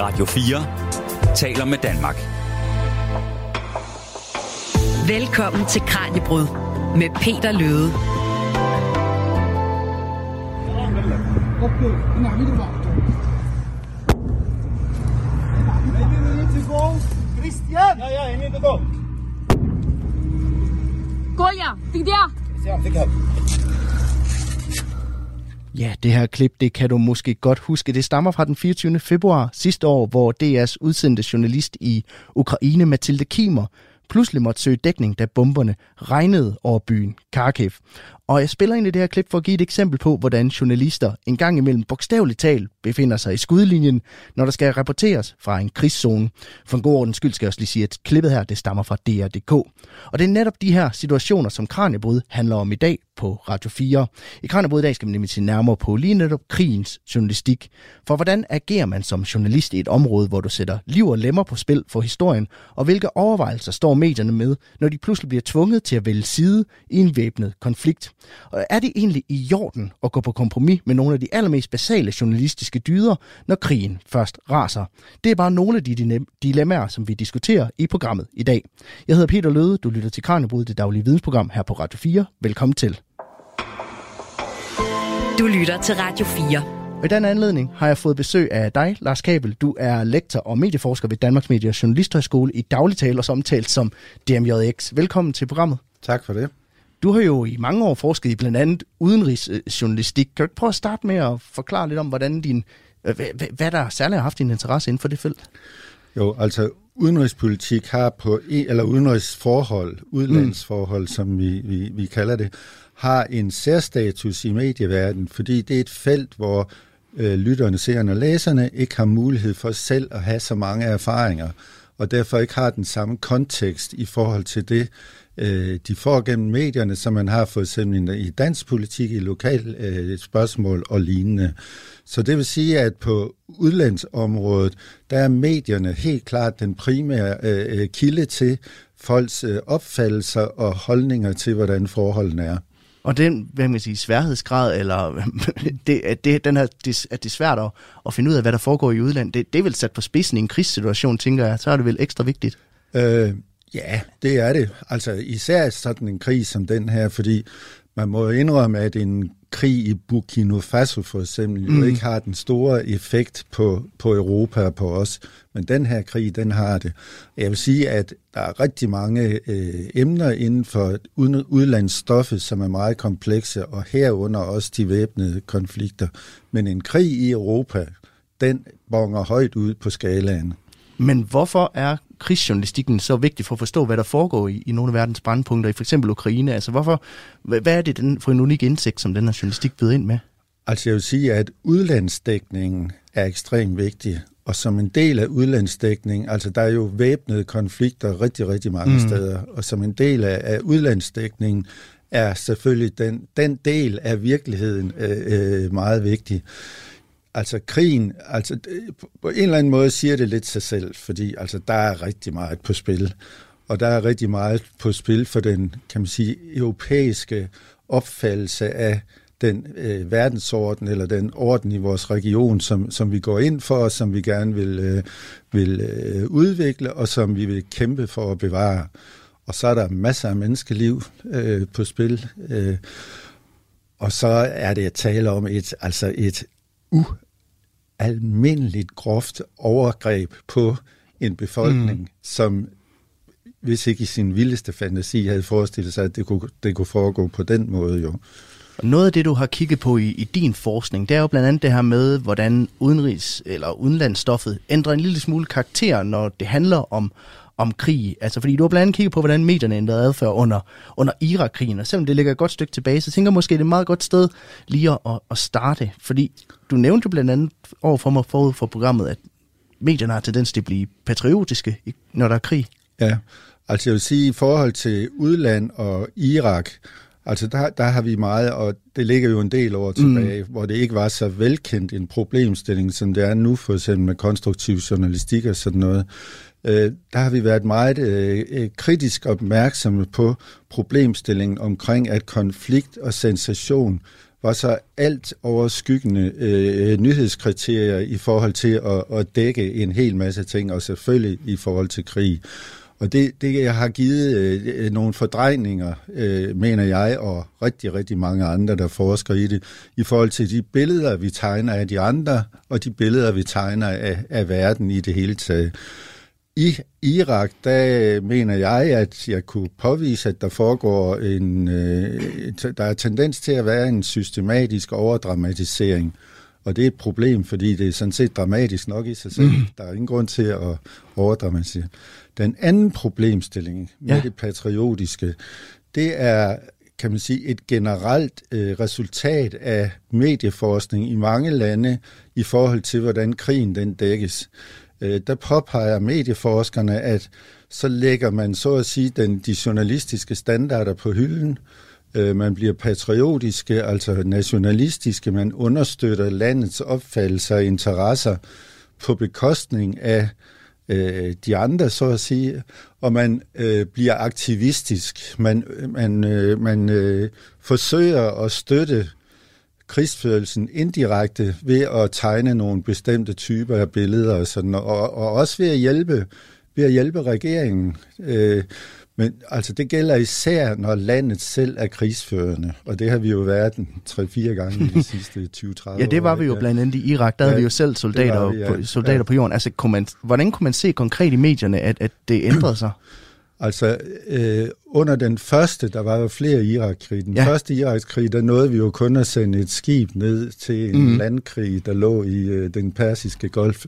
Radio 4 taler med Danmark. Velkommen til Kranjebrud med Peter Løde. Christian! Ja, ja, I need to go. Kolja, det der. Ja, fik ham. Ja, det her klip, det kan du måske godt huske. Det stammer fra den 24. februar sidste år, hvor DR's udsendte journalist i Ukraine, Mathilde Kimer, pludselig måtte søge dækning, da bomberne regnede over byen Kharkiv. Og jeg spiller ind i det her klip for at give et eksempel på, hvordan journalister en gang imellem bogstaveligt talt befinder sig i skudlinjen, når der skal rapporteres fra en krigszone. For en god ordens skyld skal jeg også lige sige, at klippet her, det stammer fra DR.dk. Og det er netop de her situationer, som Kranjebrud handler om i dag på Radio 4. I Kranjebrud i dag skal man nemlig se nærmere på lige netop krigens journalistik. For hvordan agerer man som journalist i et område, hvor du sætter liv og lemmer på spil for historien, og hvilke overvejelser står medierne med, når de pludselig bliver tvunget til at vælge side i en væbnet konflikt? Og er det egentlig i orden at gå på kompromis med nogle af de allermest basale journalistiske dyder, når krigen først raser? Det er bare nogle af de dilemmaer, som vi diskuterer i programmet i dag. Jeg hedder Peter Løde, du lytter til Kranjebrud, det daglige vidensprogram her på Radio 4. Velkommen til. Du lytter til Radio 4. Og i den anledning har jeg fået besøg af dig, Lars Kabel. Du er lektor og medieforsker ved Danmarks Medie- og Journalisthøjskole i dagligtale og omtalt som DMJX. Velkommen til programmet. Tak for det. Du har jo i mange år forsket i blandt andet udenrigsjournalistik. Kan du prøve at starte med at forklare lidt om, hvordan din, hvad der særligt har haft din interesse inden for det felt? Jo, altså udenrigspolitik har på, eller udenrigsforhold, udlandsforhold, mm. som vi, vi, vi kalder det, har en særstatus i medieverdenen, fordi det er et felt, hvor øh, lytterne, seerne og læserne ikke har mulighed for selv at have så mange erfaringer, og derfor ikke har den samme kontekst i forhold til det, øh, de får gennem medierne, som man har for eksempel i dansk politik, i lokal øh, spørgsmål og lignende. Så det vil sige, at på udlandsområdet, der er medierne helt klart den primære øh, kilde til folks øh, opfattelser og holdninger til, hvordan forholdene er. Og den, hvad man sige, sværhedsgrad, eller det, at, det, den her, det, at det er svært at, at finde ud af, hvad der foregår i udlandet, det, det er vel sat på spidsen i en krigssituation, tænker jeg. Så er det vel ekstra vigtigt. Øh, ja, det er det. Altså især sådan en krig som den her, fordi man må indrømme, at en krig i Burkina Faso for eksempel mm. jo ikke har den store effekt på, på Europa og på os, men den her krig, den har det. Jeg vil sige, at der er rigtig mange øh, emner inden for udlandsstoffet, som er meget komplekse, og herunder også de væbnede konflikter. Men en krig i Europa, den bonger højt ud på skalaen. Men hvorfor er krigsjournalistikken så vigtig for at forstå, hvad der foregår i, i nogle af verdens brandpunkter, i for eksempel Ukraine? Altså, hvorfor, hvad er det den, for en unik indsigt, som den her journalistik byder ind med? Altså, jeg vil sige, at udlandsdækningen er ekstremt vigtig, og som en del af udlandsdækning, altså der er jo væbnede konflikter rigtig, rigtig mange mm. steder, og som en del af, af udlandsdækningen er selvfølgelig den, den del af virkeligheden øh, øh, meget vigtig altså krigen, altså på en eller anden måde siger det lidt sig selv, fordi altså der er rigtig meget på spil, og der er rigtig meget på spil for den, kan man sige, europæiske opfattelse af den øh, verdensorden eller den orden i vores region, som, som vi går ind for, og som vi gerne vil, øh, vil øh, udvikle, og som vi vil kæmpe for at bevare. Og så er der masser af menneskeliv øh, på spil, øh, og så er det at tale om et, altså et ualmindeligt groft overgreb på en befolkning, mm. som hvis ikke i sin vildeste fantasi havde forestillet sig, at det kunne, det kunne foregå på den måde jo. Og noget af det, du har kigget på i, i din forskning, det er jo blandt andet det her med, hvordan udenrigs- eller udenlandsstoffet ændrer en lille smule karakter, når det handler om, om krig. Altså, fordi du har blandt andet kigget på, hvordan medierne ændrede adfærd under, under Irak-krigen, og selvom det ligger et godt stykke tilbage, så tænker jeg måske, det er et meget godt sted lige at, at starte. Fordi du nævnte jo blandt andet over for mig forud for programmet, at medierne har tendens til at blive patriotiske, når der er krig. Ja, altså jeg vil sige, i forhold til udland og Irak, altså der, der har vi meget, og det ligger jo en del år tilbage, mm. hvor det ikke var så velkendt en problemstilling, som det er nu, for eksempel med konstruktiv journalistik og sådan noget øh, der har vi været meget øh, øh, kritisk opmærksomme på problemstillingen omkring, at konflikt og sensation var så alt overskyggende øh, nyhedskriterier i forhold til at, at dække en hel masse ting, og selvfølgelig i forhold til krig. Og det, det har givet øh, nogle fordrejninger, øh, mener jeg, og rigtig, rigtig mange andre, der forsker i det, i forhold til de billeder, vi tegner af de andre, og de billeder, vi tegner af, af verden i det hele taget. I Irak, der mener jeg, at jeg kunne påvise, at der foregår en, øh, der er tendens til at være en systematisk overdramatisering. Og det er et problem, fordi det er sådan set dramatisk nok i sig selv. Mm. Der er ingen grund til at overdramatisere. Den anden problemstilling med ja. det patriotiske, det er kan man sige, et generelt øh, resultat af medieforskning i mange lande i forhold til, hvordan krigen den dækkes. Øh, der påpeger medieforskerne, at så lægger man så at sige den, de journalistiske standarder på hylden. Øh, man bliver patriotiske, altså nationalistiske. Man understøtter landets opfattelser og interesser på bekostning af øh, de andre, så at sige, og man øh, bliver aktivistisk. Man, øh, man, øh, man øh, forsøger at støtte krigsførelsen indirekte ved at tegne nogle bestemte typer af billeder og sådan, og, og også ved at hjælpe, ved at hjælpe regeringen. Øh, men altså, det gælder især, når landet selv er krigsførende, og det har vi jo været en 3-4 gange i de sidste 20-30 år. Ja, det var vi jo blandt andet i Irak, der ja, havde vi jo selv soldater, vi, ja. på, soldater ja. på jorden. Altså, kunne man, hvordan kunne man se konkret i medierne, at, at det ændrede sig? Altså, øh, under den første, der var jo flere Irakkrig. Den ja. første Irakkrig, der nåede vi jo kun at sende et skib ned til en mm. landkrig, der lå i øh, den persiske golf.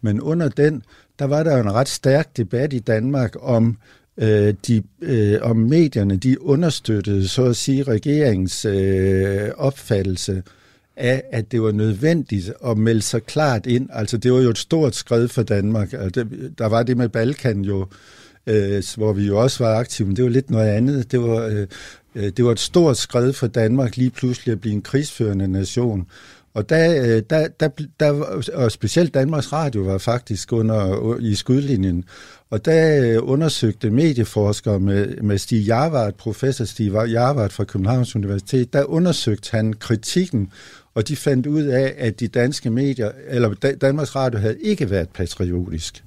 Men under den, der var der jo en ret stærk debat i Danmark om, øh, de, øh, om medierne, de understøttede, så at sige, regeringens øh, opfattelse af, at det var nødvendigt at melde sig klart ind. Altså, det var jo et stort skridt for Danmark. Altså, der var det med Balkan jo, øh, hvor vi jo også var aktive, men det var lidt noget andet. Det var, øh, øh det var et stort skridt for Danmark lige pludselig at blive en krigsførende nation. Og der, øh, der, der, der, og specielt Danmarks Radio var faktisk under i skudlinjen. Og der øh, undersøgte medieforskere med, med Stig Jarvart, professor Stig Jarvart fra Københavns Universitet, der undersøgte han kritikken, og de fandt ud af, at de danske medier, eller Danmarks Radio havde ikke været patriotisk.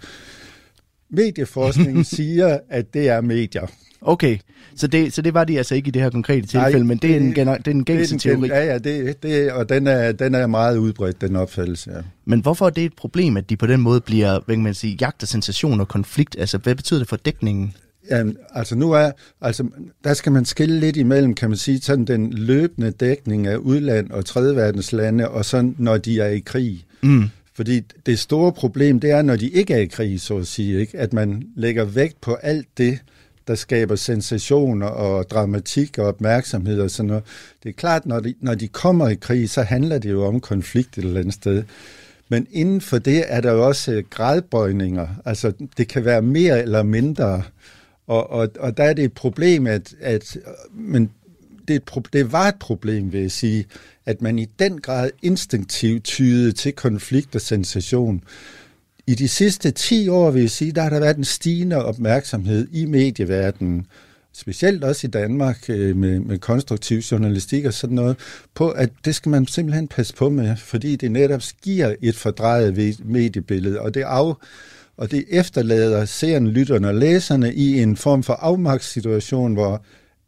Medieforskningen siger, at det er medier. Okay, så det, så det var de altså ikke i det her konkrete tilfælde, Nej, men det er en, gener, det er en gængse det er teori. Ja, ja, det, det, og den er, den er meget udbredt, den opfattelse. Ja. Men hvorfor er det et problem, at de på den måde bliver, hvad kan man sige, jagter sensation og konflikt? Altså, hvad betyder det for dækningen? Jamen, altså nu er, altså der skal man skille lidt imellem, kan man sige, sådan den løbende dækning af udland og tredjeverdenslande, og så når de er i krig. Mm. Fordi det store problem, det er, når de ikke er i krig, så at sige, ikke? at man lægger vægt på alt det, der skaber sensationer og dramatik og opmærksomhed og sådan noget. Det er klart, når de, når de kommer i krig, så handler det jo om konflikt et eller andet sted. Men inden for det er der jo også øh, gradbøjninger. Altså, det kan være mere eller mindre. Og, og, og der er det et problem, at, at men det, et, det var et problem, vil jeg sige, at man i den grad instinktivt tyder til konflikt og sensation. I de sidste 10 år, vil jeg sige, der har der været en stigende opmærksomhed i medieverdenen, specielt også i Danmark øh, med, med konstruktiv journalistik og sådan noget, på at det skal man simpelthen passe på med, fordi det netop giver et fordrejet mediebillede, og det af, og det efterlader seeren, lytterne og læserne i en form for afmagtssituation, hvor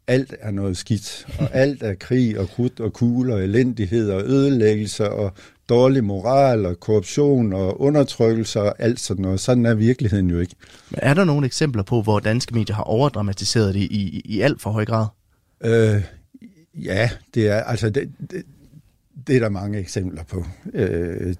alt er noget skidt, og alt er krig og krudt og kugle og elendighed og ødelæggelse og dårlig moral og korruption og undertrykkelse og alt sådan noget. Sådan er virkeligheden jo ikke. Men er der nogle eksempler på, hvor danske medier har overdramatiseret det i, i, i alt for høj grad? Øh, ja, det er altså det, det, det er der mange eksempler på. Øh,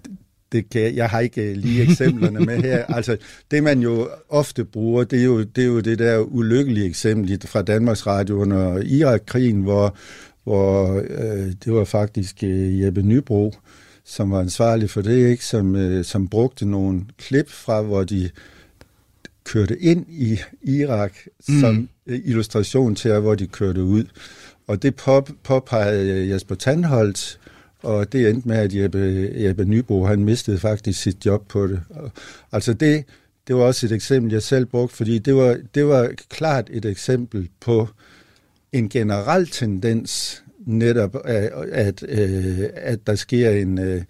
det kan, jeg har ikke lige eksemplerne med her. Altså, det man jo ofte bruger, det er jo det, er jo det der ulykkelige eksempel fra Danmarks Radio under Irak-krigen, hvor, hvor øh, det var faktisk øh, Jeppe Nybro, som var ansvarlig for det, ikke? Som, øh, som brugte nogle klip fra, hvor de kørte ind i Irak mm. som øh, illustration til, hvor de kørte ud. Og det påpegede Jesper Tandholt, og det endte med, at Jeppe, Jeppe Nybo, han mistede faktisk sit job på det. Altså det, det var også et eksempel, jeg selv brugte, fordi det var, det var klart et eksempel på en generel tendens netop, at, at, at der sker en... Øh,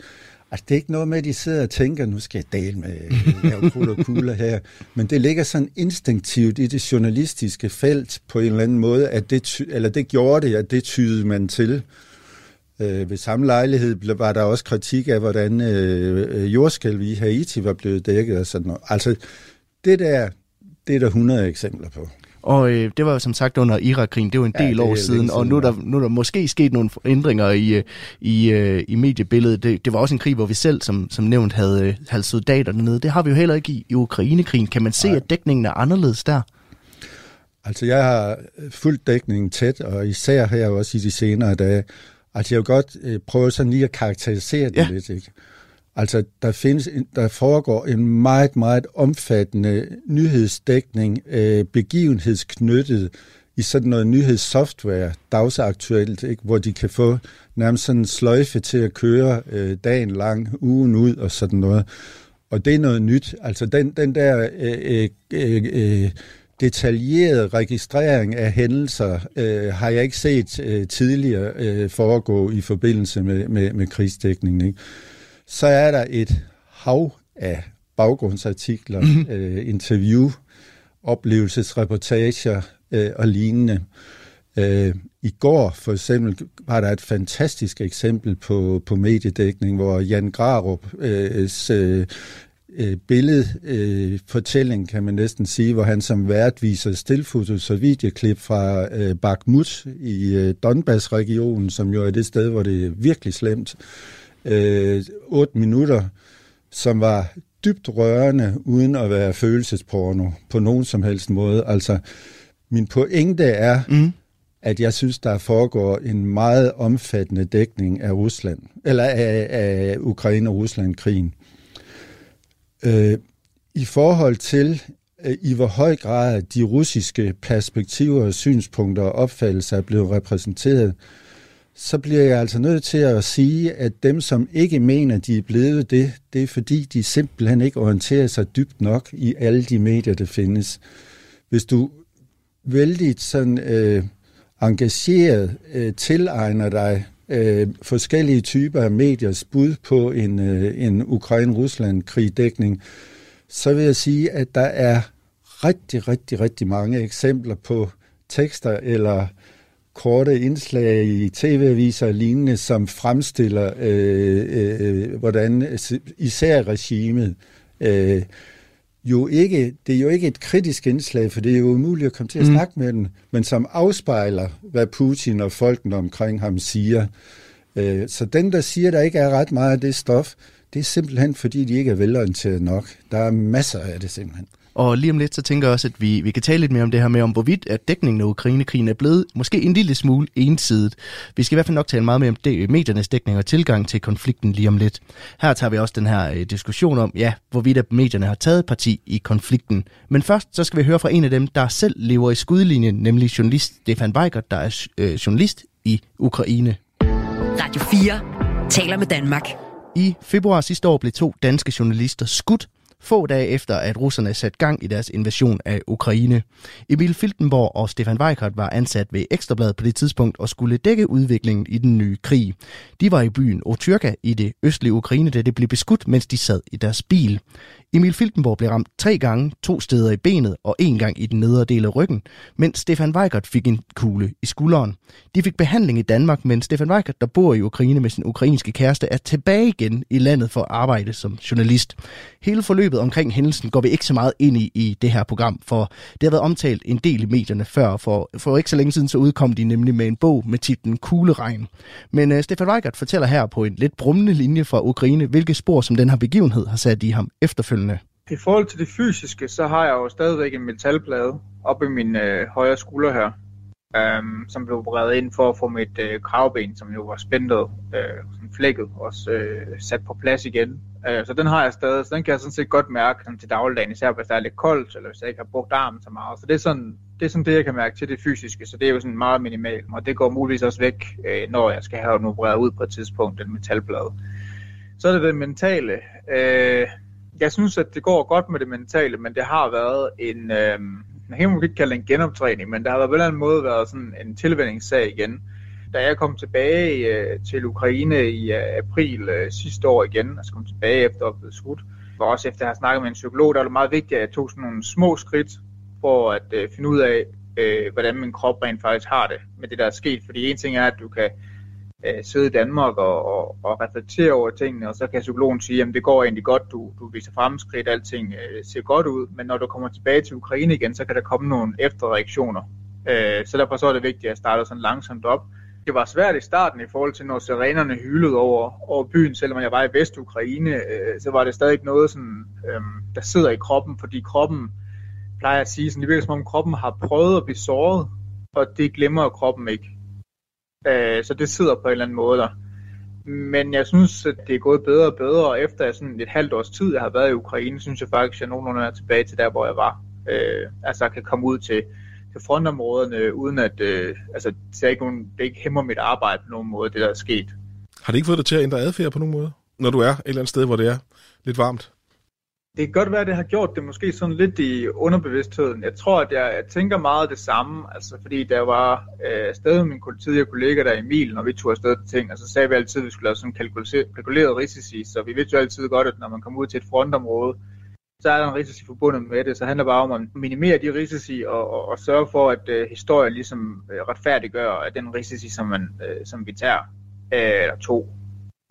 altså, det er ikke noget med, at de sidder og tænker, nu skal jeg dale med øh, lave kul og kugler her. Men det ligger sådan instinktivt i det journalistiske felt på en eller anden måde, at det, ty- eller det gjorde det, at det tydede man til. Øh, ved samme lejlighed var der også kritik af, hvordan øh, jordskælv i Haiti var blevet dækket og sådan noget. Altså, det der, det er der 100 eksempler på. Og øh, det var jo som sagt under Irak-krigen, det var en del ja, år siden, og nu er, der, nu er der måske sket nogle ændringer i, øh, i, øh, i mediebilledet. Det, det var også en krig, hvor vi selv, som, som nævnt, havde, øh, havde soldater dernede. Det har vi jo heller ikke i, i Ukraine-krigen. Kan man se, Nej. at dækningen er anderledes der? Altså, jeg har fulgt dækningen tæt, og især her også i de senere dage. Altså, jeg vil godt øh, prøve sådan lige at karakterisere det ja. lidt, ikke? Altså, der, findes, der foregår en meget, meget omfattende nyhedsdækning, øh, begivenhedsknyttet i sådan noget nyhedssoftware, dagsaktuelt, ikke? hvor de kan få nærmest sådan en sløjfe til at køre øh, dagen lang, ugen ud og sådan noget. Og det er noget nyt. Altså den, den der øh, øh, øh, detaljerede registrering af hændelser øh, har jeg ikke set øh, tidligere øh, foregå i forbindelse med, med, med krigsdækningen. Ikke? Så er der et hav af baggrundsartikler, mm-hmm. øh, interview, oplevelsesreportager øh, og lignende. Øh, I går for eksempel var der et fantastisk eksempel på, på mediedækning, hvor Jan Grarup øh, øh, billedfortælling, øh, kan man næsten sige, hvor han som vært viser stillfotos og videoklip fra øh, Bakhmut i øh, Donbass-regionen, som jo er det sted, hvor det er virkelig slemt øh, 8 minutter, som var dybt rørende, uden at være følelsesporno på nogen som helst måde. Altså, min pointe er, mm. at jeg synes, der foregår en meget omfattende dækning af Rusland, eller af, af Ukraine og Rusland-krigen. Øh, I forhold til, øh, i hvor høj grad de russiske perspektiver, synspunkter og opfattelser er blevet repræsenteret, så bliver jeg altså nødt til at sige, at dem, som ikke mener, de er blevet det, det er fordi, de simpelthen ikke orienterer sig dybt nok i alle de medier, der findes. Hvis du vældig sådan øh, engageret øh, tilegner dig øh, forskellige typer af mediers bud på en, øh, en Ukraine-Rusland-krigdækning, så vil jeg sige, at der er rigtig, rigtig, rigtig mange eksempler på tekster eller korte indslag i tv-aviser og lignende, som fremstiller, øh, øh, øh hvordan især regimet øh, jo ikke, det er jo ikke et kritisk indslag, for det er jo umuligt at komme til at mm. snakke med den, men som afspejler, hvad Putin og folkene omkring ham siger. Øh, så den, der siger, der ikke er ret meget af det stof, det er simpelthen, fordi de ikke er velorienteret nok. Der er masser af det simpelthen. Og lige om lidt, så tænker jeg også, at vi, vi kan tale lidt mere om det her med, om hvorvidt at dækningen af Ukrainekrigen er blevet måske en lille smule ensidigt. Vi skal i hvert fald nok tale meget mere om det, mediernes dækning og tilgang til konflikten lige om lidt. Her tager vi også den her øh, diskussion om, ja, hvorvidt at medierne har taget parti i konflikten. Men først, så skal vi høre fra en af dem, der selv lever i skudlinjen, nemlig journalist Stefan Weigert, der er øh, journalist i Ukraine. Radio 4 taler med Danmark. I februar sidste år blev to danske journalister skudt få dage efter, at russerne satte gang i deres invasion af Ukraine. Emil Filtenborg og Stefan Weikert var ansat ved Ekstrabladet på det tidspunkt og skulle dække udviklingen i den nye krig. De var i byen Otyrka i det østlige Ukraine, da det blev beskudt, mens de sad i deres bil. Emil Filtenborg blev ramt tre gange, to steder i benet og en gang i den nedre del af ryggen, mens Stefan Weikert fik en kugle i skulderen. De fik behandling i Danmark, men Stefan Weikert, der bor i Ukraine med sin ukrainske kæreste, er tilbage igen i landet for at arbejde som journalist. Hele forløbet omkring hændelsen går vi ikke så meget ind i i det her program, for det har været omtalt en del i medierne før. For, for ikke så længe siden så udkom de nemlig med en bog med titlen Kugleregn. Men uh, Stefan Weigert fortæller her på en lidt brummende linje fra Ukraine, hvilke spor som den her begivenhed har sat i ham efterfølgende. I forhold til det fysiske, så har jeg jo stadigvæk en metalplade oppe i min øh, højre skulder her, øhm, som blev opereret ind for at få mit øh, kravben, som jo var spændt øh, flækket, også øh, sat på plads igen. Øh, så den har jeg stadig, så den kan jeg sådan set godt mærke sådan til dagligdagen, især hvis der er lidt koldt, eller hvis jeg ikke har brugt armen så meget. Så det er sådan det, er sådan det jeg kan mærke til det fysiske, så det er jo sådan meget minimalt, og det går muligvis også væk, øh, når jeg skal have den opereret ud på et tidspunkt, den metalplade. Så er det det mentale. Øh, jeg synes, at det går godt med det mentale, men det har været en, øh, man kan ikke kalde det en genoptræning, men der har været på en eller anden måde været sådan en tilvændingssag igen. Da jeg kom tilbage øh, til Ukraine i øh, april øh, sidste år igen, altså kom tilbage efter at blive skudt, og også efter at have snakket med en psykolog, der var det meget vigtigt, at jeg tog sådan nogle små skridt for at øh, finde ud af, øh, hvordan min krop rent faktisk har det med det, der er sket. Fordi en ting er, at du kan øh, sidde i Danmark og, og, og reflektere over tingene, og så kan psykologen sige, at det går egentlig godt, du, du viser fremskridt, alting øh, ser godt ud, men når du kommer tilbage til Ukraine igen, så kan der komme nogle efterreaktioner. Øh, så derfor så er det vigtigt, at jeg starter sådan langsomt op. Det var svært i starten i forhold til, når sirenerne hylede over, over byen, selvom jeg var i Vestukraine, øh, så var det stadig noget, sådan, øh, der sidder i kroppen, fordi kroppen plejer at sige, sådan, det virker som om kroppen har prøvet at blive såret, og det glemmer kroppen ikke. Øh, så det sidder på en eller anden måde der. Men jeg synes, at det er gået bedre og bedre, og efter sådan et halvt års tid, jeg har været i Ukraine, synes jeg faktisk, at jeg nogenlunde er tilbage til der, hvor jeg var. Øh, altså, jeg kan komme ud til, til frontområderne, uden at øh, altså, det, er ikke nogen, det ikke hæmmer mit arbejde på nogen måde, det der er sket. Har det ikke fået dig til at ændre adfærd på nogen måde, når du er et eller andet sted, hvor det er lidt varmt? Det kan godt være, at det har gjort det måske sådan lidt i underbevidstheden. Jeg tror, at jeg, jeg tænker meget det samme, altså fordi der var øh, stadig min tidligere kollega der Emil, når vi tog afsted til ting, og så sagde vi altid, at vi skulle lave sådan kalkuleret risici, så vi vidste jo altid godt, at når man kommer ud til et frontområde, så er der en risici forbundet med det, så handler det bare om at minimere de risici og, og, og sørge for, at øh, historien ligesom øh, retfærdiggør at den risici, som, man, øh, som vi tager, øh, eller to.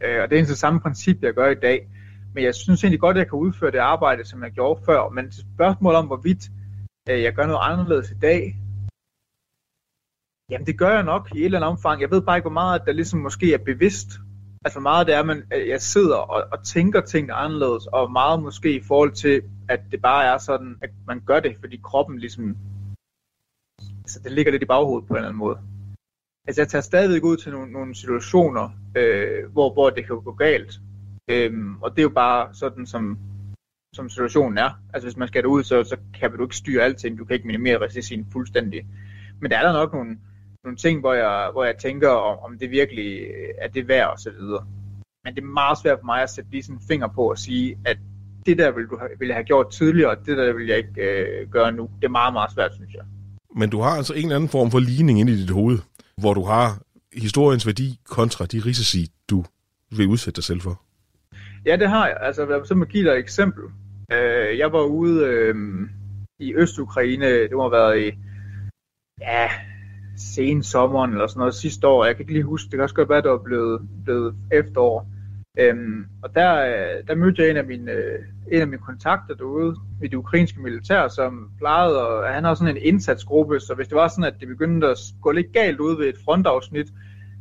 Øh, og det er det samme princip, jeg gør i dag. Men jeg synes egentlig godt, at jeg kan udføre det arbejde, som jeg gjorde før. Men til spørgsmål om, hvorvidt øh, jeg gør noget anderledes i dag, jamen det gør jeg nok i et eller andet omfang. Jeg ved bare ikke, hvor meget der ligesom måske er bevidst. Altså meget det er, at øh, jeg sidder og, og tænker ting anderledes, og meget måske i forhold til, at det bare er sådan, at man gør det, fordi kroppen ligesom, altså det ligger lidt i baghovedet på en eller anden måde. Altså jeg tager stadigvæk ud til nogle, nogle situationer, øh, hvor, hvor det kan gå galt, Øhm, og det er jo bare sådan, som, som situationen er. Altså hvis man skal ud, så, så kan du ikke styre alting. Du kan ikke minimere risicien fuldstændig. Men der er der nok nogle, nogle ting, hvor jeg, hvor jeg tænker, om, om det virkelig er det værd og så videre. Men det er meget svært for mig at sætte lige sådan en finger på og sige, at det der ville du have, ville have gjort tidligere, og det der vil jeg ikke øh, gøre nu. Det er meget, meget svært, synes jeg. Men du har altså en eller anden form for ligning ind i dit hoved, hvor du har historiens værdi kontra de risici, du vil udsætte dig selv for. Ja, det har jeg. Altså, jeg vil give dig et eksempel. Øh, jeg var ude øh, i Øst-Ukraine, det må have været i ja, sen sommeren eller sådan noget sidste år. Jeg kan ikke lige huske, det kan også godt være, at det var blevet, blevet efterår. Øhm, og der, øh, der mødte jeg en af mine, øh, en af mine kontakter derude i det ukrainske militær, som plejede, og han har sådan en indsatsgruppe, så hvis det var sådan, at det begyndte at gå lidt galt ud ved et frontafsnit,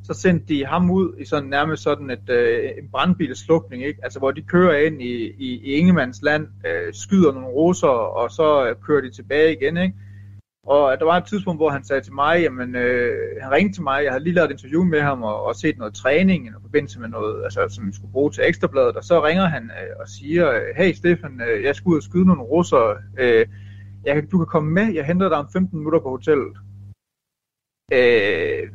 så sendte de ham ud i sådan nærmest sådan et, øh, en brandbilslukning, ikke? Altså hvor de kører ind i, i, i Ingemands land, øh, skyder nogle russer, og så øh, kører de tilbage igen, ikke? Og der var et tidspunkt, hvor han sagde til mig, jamen, øh, han ringte til mig, jeg havde lige lavet et interview med ham og, og set noget træning i forbindelse med noget, altså, som vi skulle bruge til ekstrabladet, og så ringer han øh, og siger, hey Stefan, øh, jeg skal ud og skyde nogle russer, øh, jeg, du kan komme med, jeg henter dig om 15 minutter på hotellet. Øh,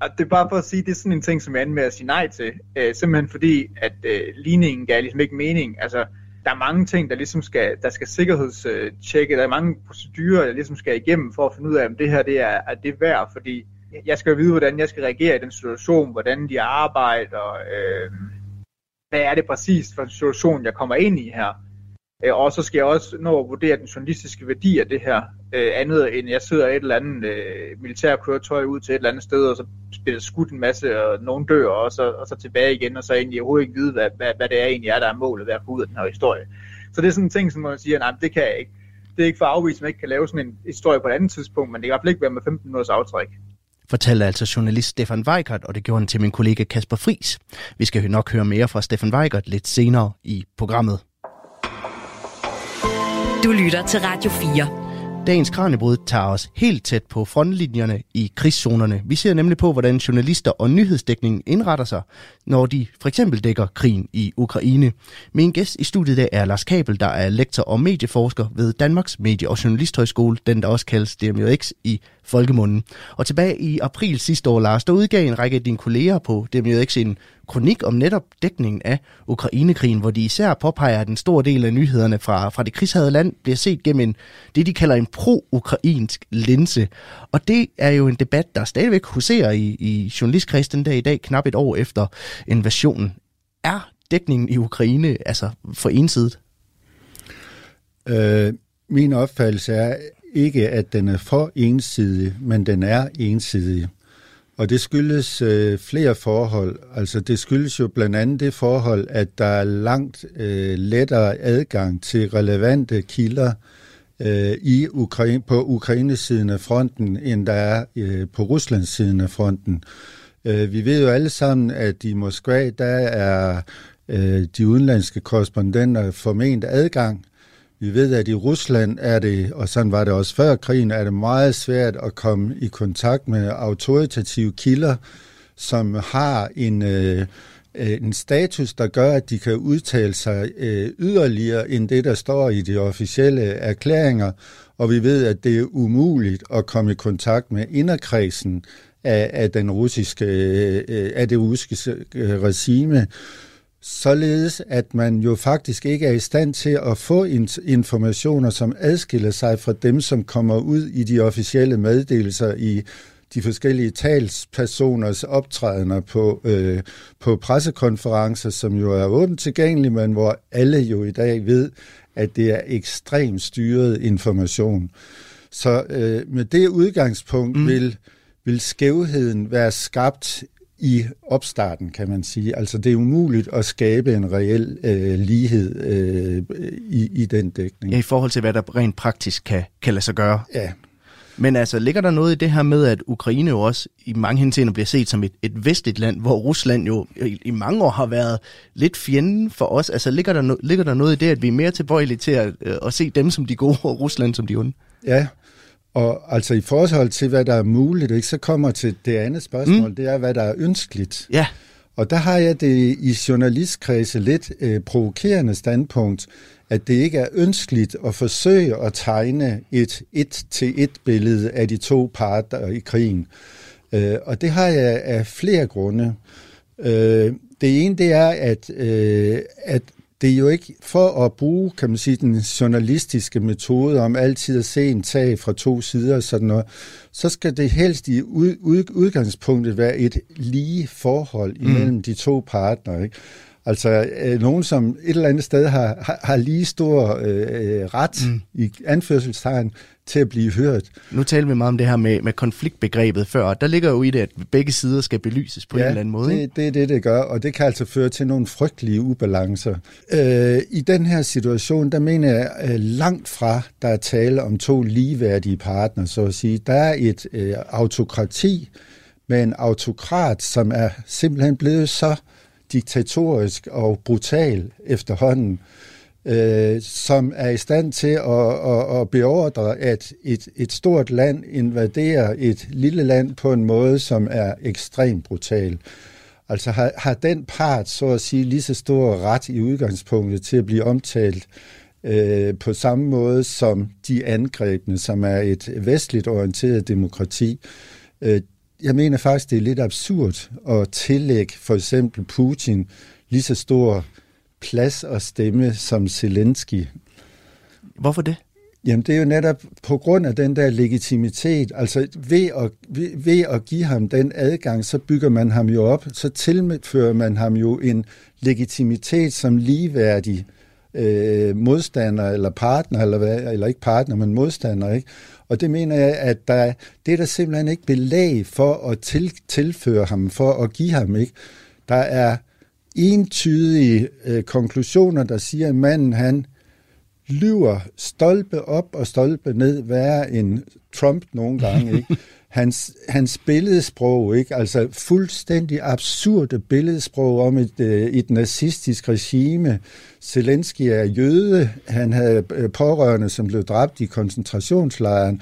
og det er bare for at sige, det er sådan en ting, som jeg med at sige nej til. Øh, simpelthen fordi, at øh, ligningen gav ligesom ikke mening. Altså, der er mange ting, der ligesom skal, der skal sikkerhedstjekke, der er mange procedurer, der ligesom skal igennem for at finde ud af, om det her det er, er det værd, fordi jeg skal jo vide, hvordan jeg skal reagere i den situation, hvordan de arbejder, øh, hvad er det præcis for en situation, jeg kommer ind i her. Øh, og så skal jeg også nå at vurdere den journalistiske værdi af det her, øh, andet end jeg sidder et eller andet øh, militærkøretøj ud til et eller andet sted, og så bliver skudt en masse, og nogen dør, og så, og så tilbage igen, og så egentlig overhovedet ikke vide, hvad, hvad, hvad det er egentlig er, der er målet ved at få ud af den her historie. Så det er sådan en ting, som man siger, nej, det kan jeg ikke. Det er ikke for at afvise, at man ikke kan lave sådan en historie på et andet tidspunkt, men det kan i hvert fald ikke være med 15 minutters aftræk fortalte altså journalist Stefan Weigert, og det gjorde han til min kollega Kasper Fris. Vi skal nok høre mere fra Stefan Weigert lidt senere i programmet. Du lytter til Radio 4. Dagens Kranjebrud tager os helt tæt på frontlinjerne i krigszonerne. Vi ser nemlig på, hvordan journalister og nyhedsdækningen indretter sig, når de for eksempel dækker krigen i Ukraine. Min gæst i studiet der er Lars Kabel, der er lektor og medieforsker ved Danmarks Medie- og Journalisthøjskole, den der også kaldes DMJX i folkemunden. Og tilbage i april sidste år, Lars, der udgav en række af dine kolleger på DMX en kronik om netop dækningen af Ukrainekrigen, hvor de især påpeger, at en stor del af nyhederne fra, fra det krigshavede land bliver set gennem en, det, de kalder en pro-ukrainsk linse. Og det er jo en debat, der stadigvæk huserer i, i journalistkredsen den dag i dag, knap et år efter invasionen. Er dækningen i Ukraine altså for ensidigt? Øh, min opfattelse er ikke, at den er for ensidig, men den er ensidig. Og det skyldes øh, flere forhold. Altså det skyldes jo blandt andet det forhold, at der er langt øh, lettere adgang til relevante kilder øh, i Ukraine, på Ukraines siden af fronten, end der er øh, på Ruslands siden af fronten. Øh, vi ved jo alle sammen, at i Moskva, der er øh, de udenlandske korrespondenter forment adgang vi ved, at i Rusland er det, og sådan var det også før krigen, er det meget svært at komme i kontakt med autoritative kilder, som har en, øh, øh, en status, der gør, at de kan udtale sig øh, yderligere end det, der står i de officielle erklæringer. Og vi ved, at det er umuligt at komme i kontakt med inderkredsen af, af, den russiske, øh, øh af det russiske øh, regime således at man jo faktisk ikke er i stand til at få informationer, som adskiller sig fra dem, som kommer ud i de officielle meddelelser i de forskellige talspersoners optrædener på, øh, på pressekonferencer, som jo er åbent tilgængelige, men hvor alle jo i dag ved, at det er ekstremt styret information. Så øh, med det udgangspunkt mm. vil, vil skævheden være skabt i opstarten, kan man sige. Altså det er umuligt at skabe en reel øh, lighed øh, i, i den dækning. Ja, i forhold til, hvad der rent praktisk kan, kan lade sig gøre. Ja. Men altså, ligger der noget i det her med, at Ukraine jo også i mange henseender bliver set som et, et vestligt land, hvor Rusland jo i, i mange år har været lidt fjenden for os? Altså, ligger der, no, ligger der noget i det, at vi er mere tilbøjelige til at, øh, at se dem som de gode, og Rusland som de onde? Ja, og altså i forhold til, hvad der er muligt, ikke, så kommer til det andet spørgsmål, mm. det er, hvad der er ønskeligt. Ja. Og der har jeg det i journalistkredse lidt øh, provokerende standpunkt, at det ikke er ønskeligt at forsøge at tegne et et-til-et billede af de to parter i krigen. Øh, og det har jeg af flere grunde. Øh, det ene det er, at, øh, at det er jo ikke for at bruge, kan man sige, den journalistiske metode om altid at se en tag fra to sider og sådan noget, så skal det helst i ud, ud, udgangspunktet være et lige forhold mm. imellem mm. de to partnere. Ikke? Altså øh, nogen, som et eller andet sted har, har, har lige stor øh, ret mm. i anførselstegn til at blive hørt. Nu taler vi meget om det her med, med konfliktbegrebet før, der ligger jo i det, at begge sider skal belyses på ja, en eller anden måde. Det, det er det, det gør, og det kan altså føre til nogle frygtelige ubalancer. Øh, I den her situation, der mener jeg øh, langt fra, der er tale om to ligeværdige partnere, så at sige. Der er et øh, autokrati med en autokrat, som er simpelthen blevet så diktatorisk og brutal efterhånden, øh, som er i stand til at, at, at beordre, at et, et stort land invaderer et lille land på en måde, som er ekstremt brutal. Altså har, har den part, så at sige, lige så stor ret i udgangspunktet til at blive omtalt øh, på samme måde som de angrebne, som er et vestligt orienteret demokrati. Øh, jeg mener faktisk, det er lidt absurd at tillægge for eksempel Putin lige så stor plads og stemme som Zelensky. Hvorfor det? Jamen det er jo netop på grund af den der legitimitet, altså ved at, ved, ved at give ham den adgang, så bygger man ham jo op, så tilfører man ham jo en legitimitet som ligeværdig øh, modstander eller partner, eller, hvad, eller ikke partner, men modstander. Ikke? Og det mener jeg, at der, det er der simpelthen ikke belæg for at til, tilføre ham, for at give ham. ikke. Der er entydige øh, konklusioner, der siger, at manden han lyver stolpe op og stolpe ned, værre end Trump nogle gange. Ikke? Hans, hans billedsprog, ikke? altså fuldstændig absurde billedsprog om et, øh, et nazistisk regime. Zelensky er jøde, han havde øh, pårørende, som blev dræbt i koncentrationslejren.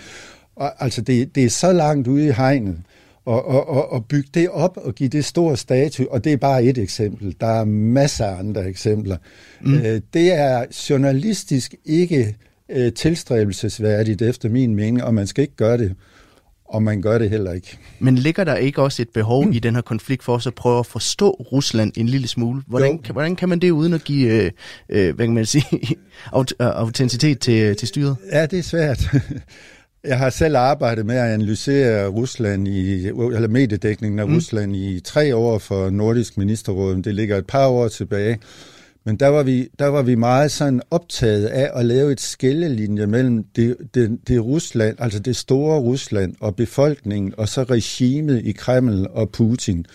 Og, altså det, det er så langt ude i hegnet og, og, og, og bygge det op og give det stor status, og det er bare et eksempel. Der er masser af andre eksempler. Mm. Øh, det er journalistisk ikke øh, tilstræbelsesværdigt efter min mening, og man skal ikke gøre det. Og man gør det heller ikke. Men ligger der ikke også et behov mm. i den her konflikt for os at prøve at forstå Rusland en lille smule? Hvordan, kan, hvordan kan man det uden at give, øh, øh, hvad kan man sige, aut- autenticitet til, til styret? Ja, det er svært. Jeg har selv arbejdet med at analysere Rusland i, eller mediedækningen af mm. Rusland i tre år for Nordisk Ministerråd. Det ligger et par år tilbage. Men der var vi, der var vi meget sådan optaget af at lave et skillelinje mellem det, det, det Rusland, altså det store Rusland og befolkningen, og så regimet i Kreml og Putin.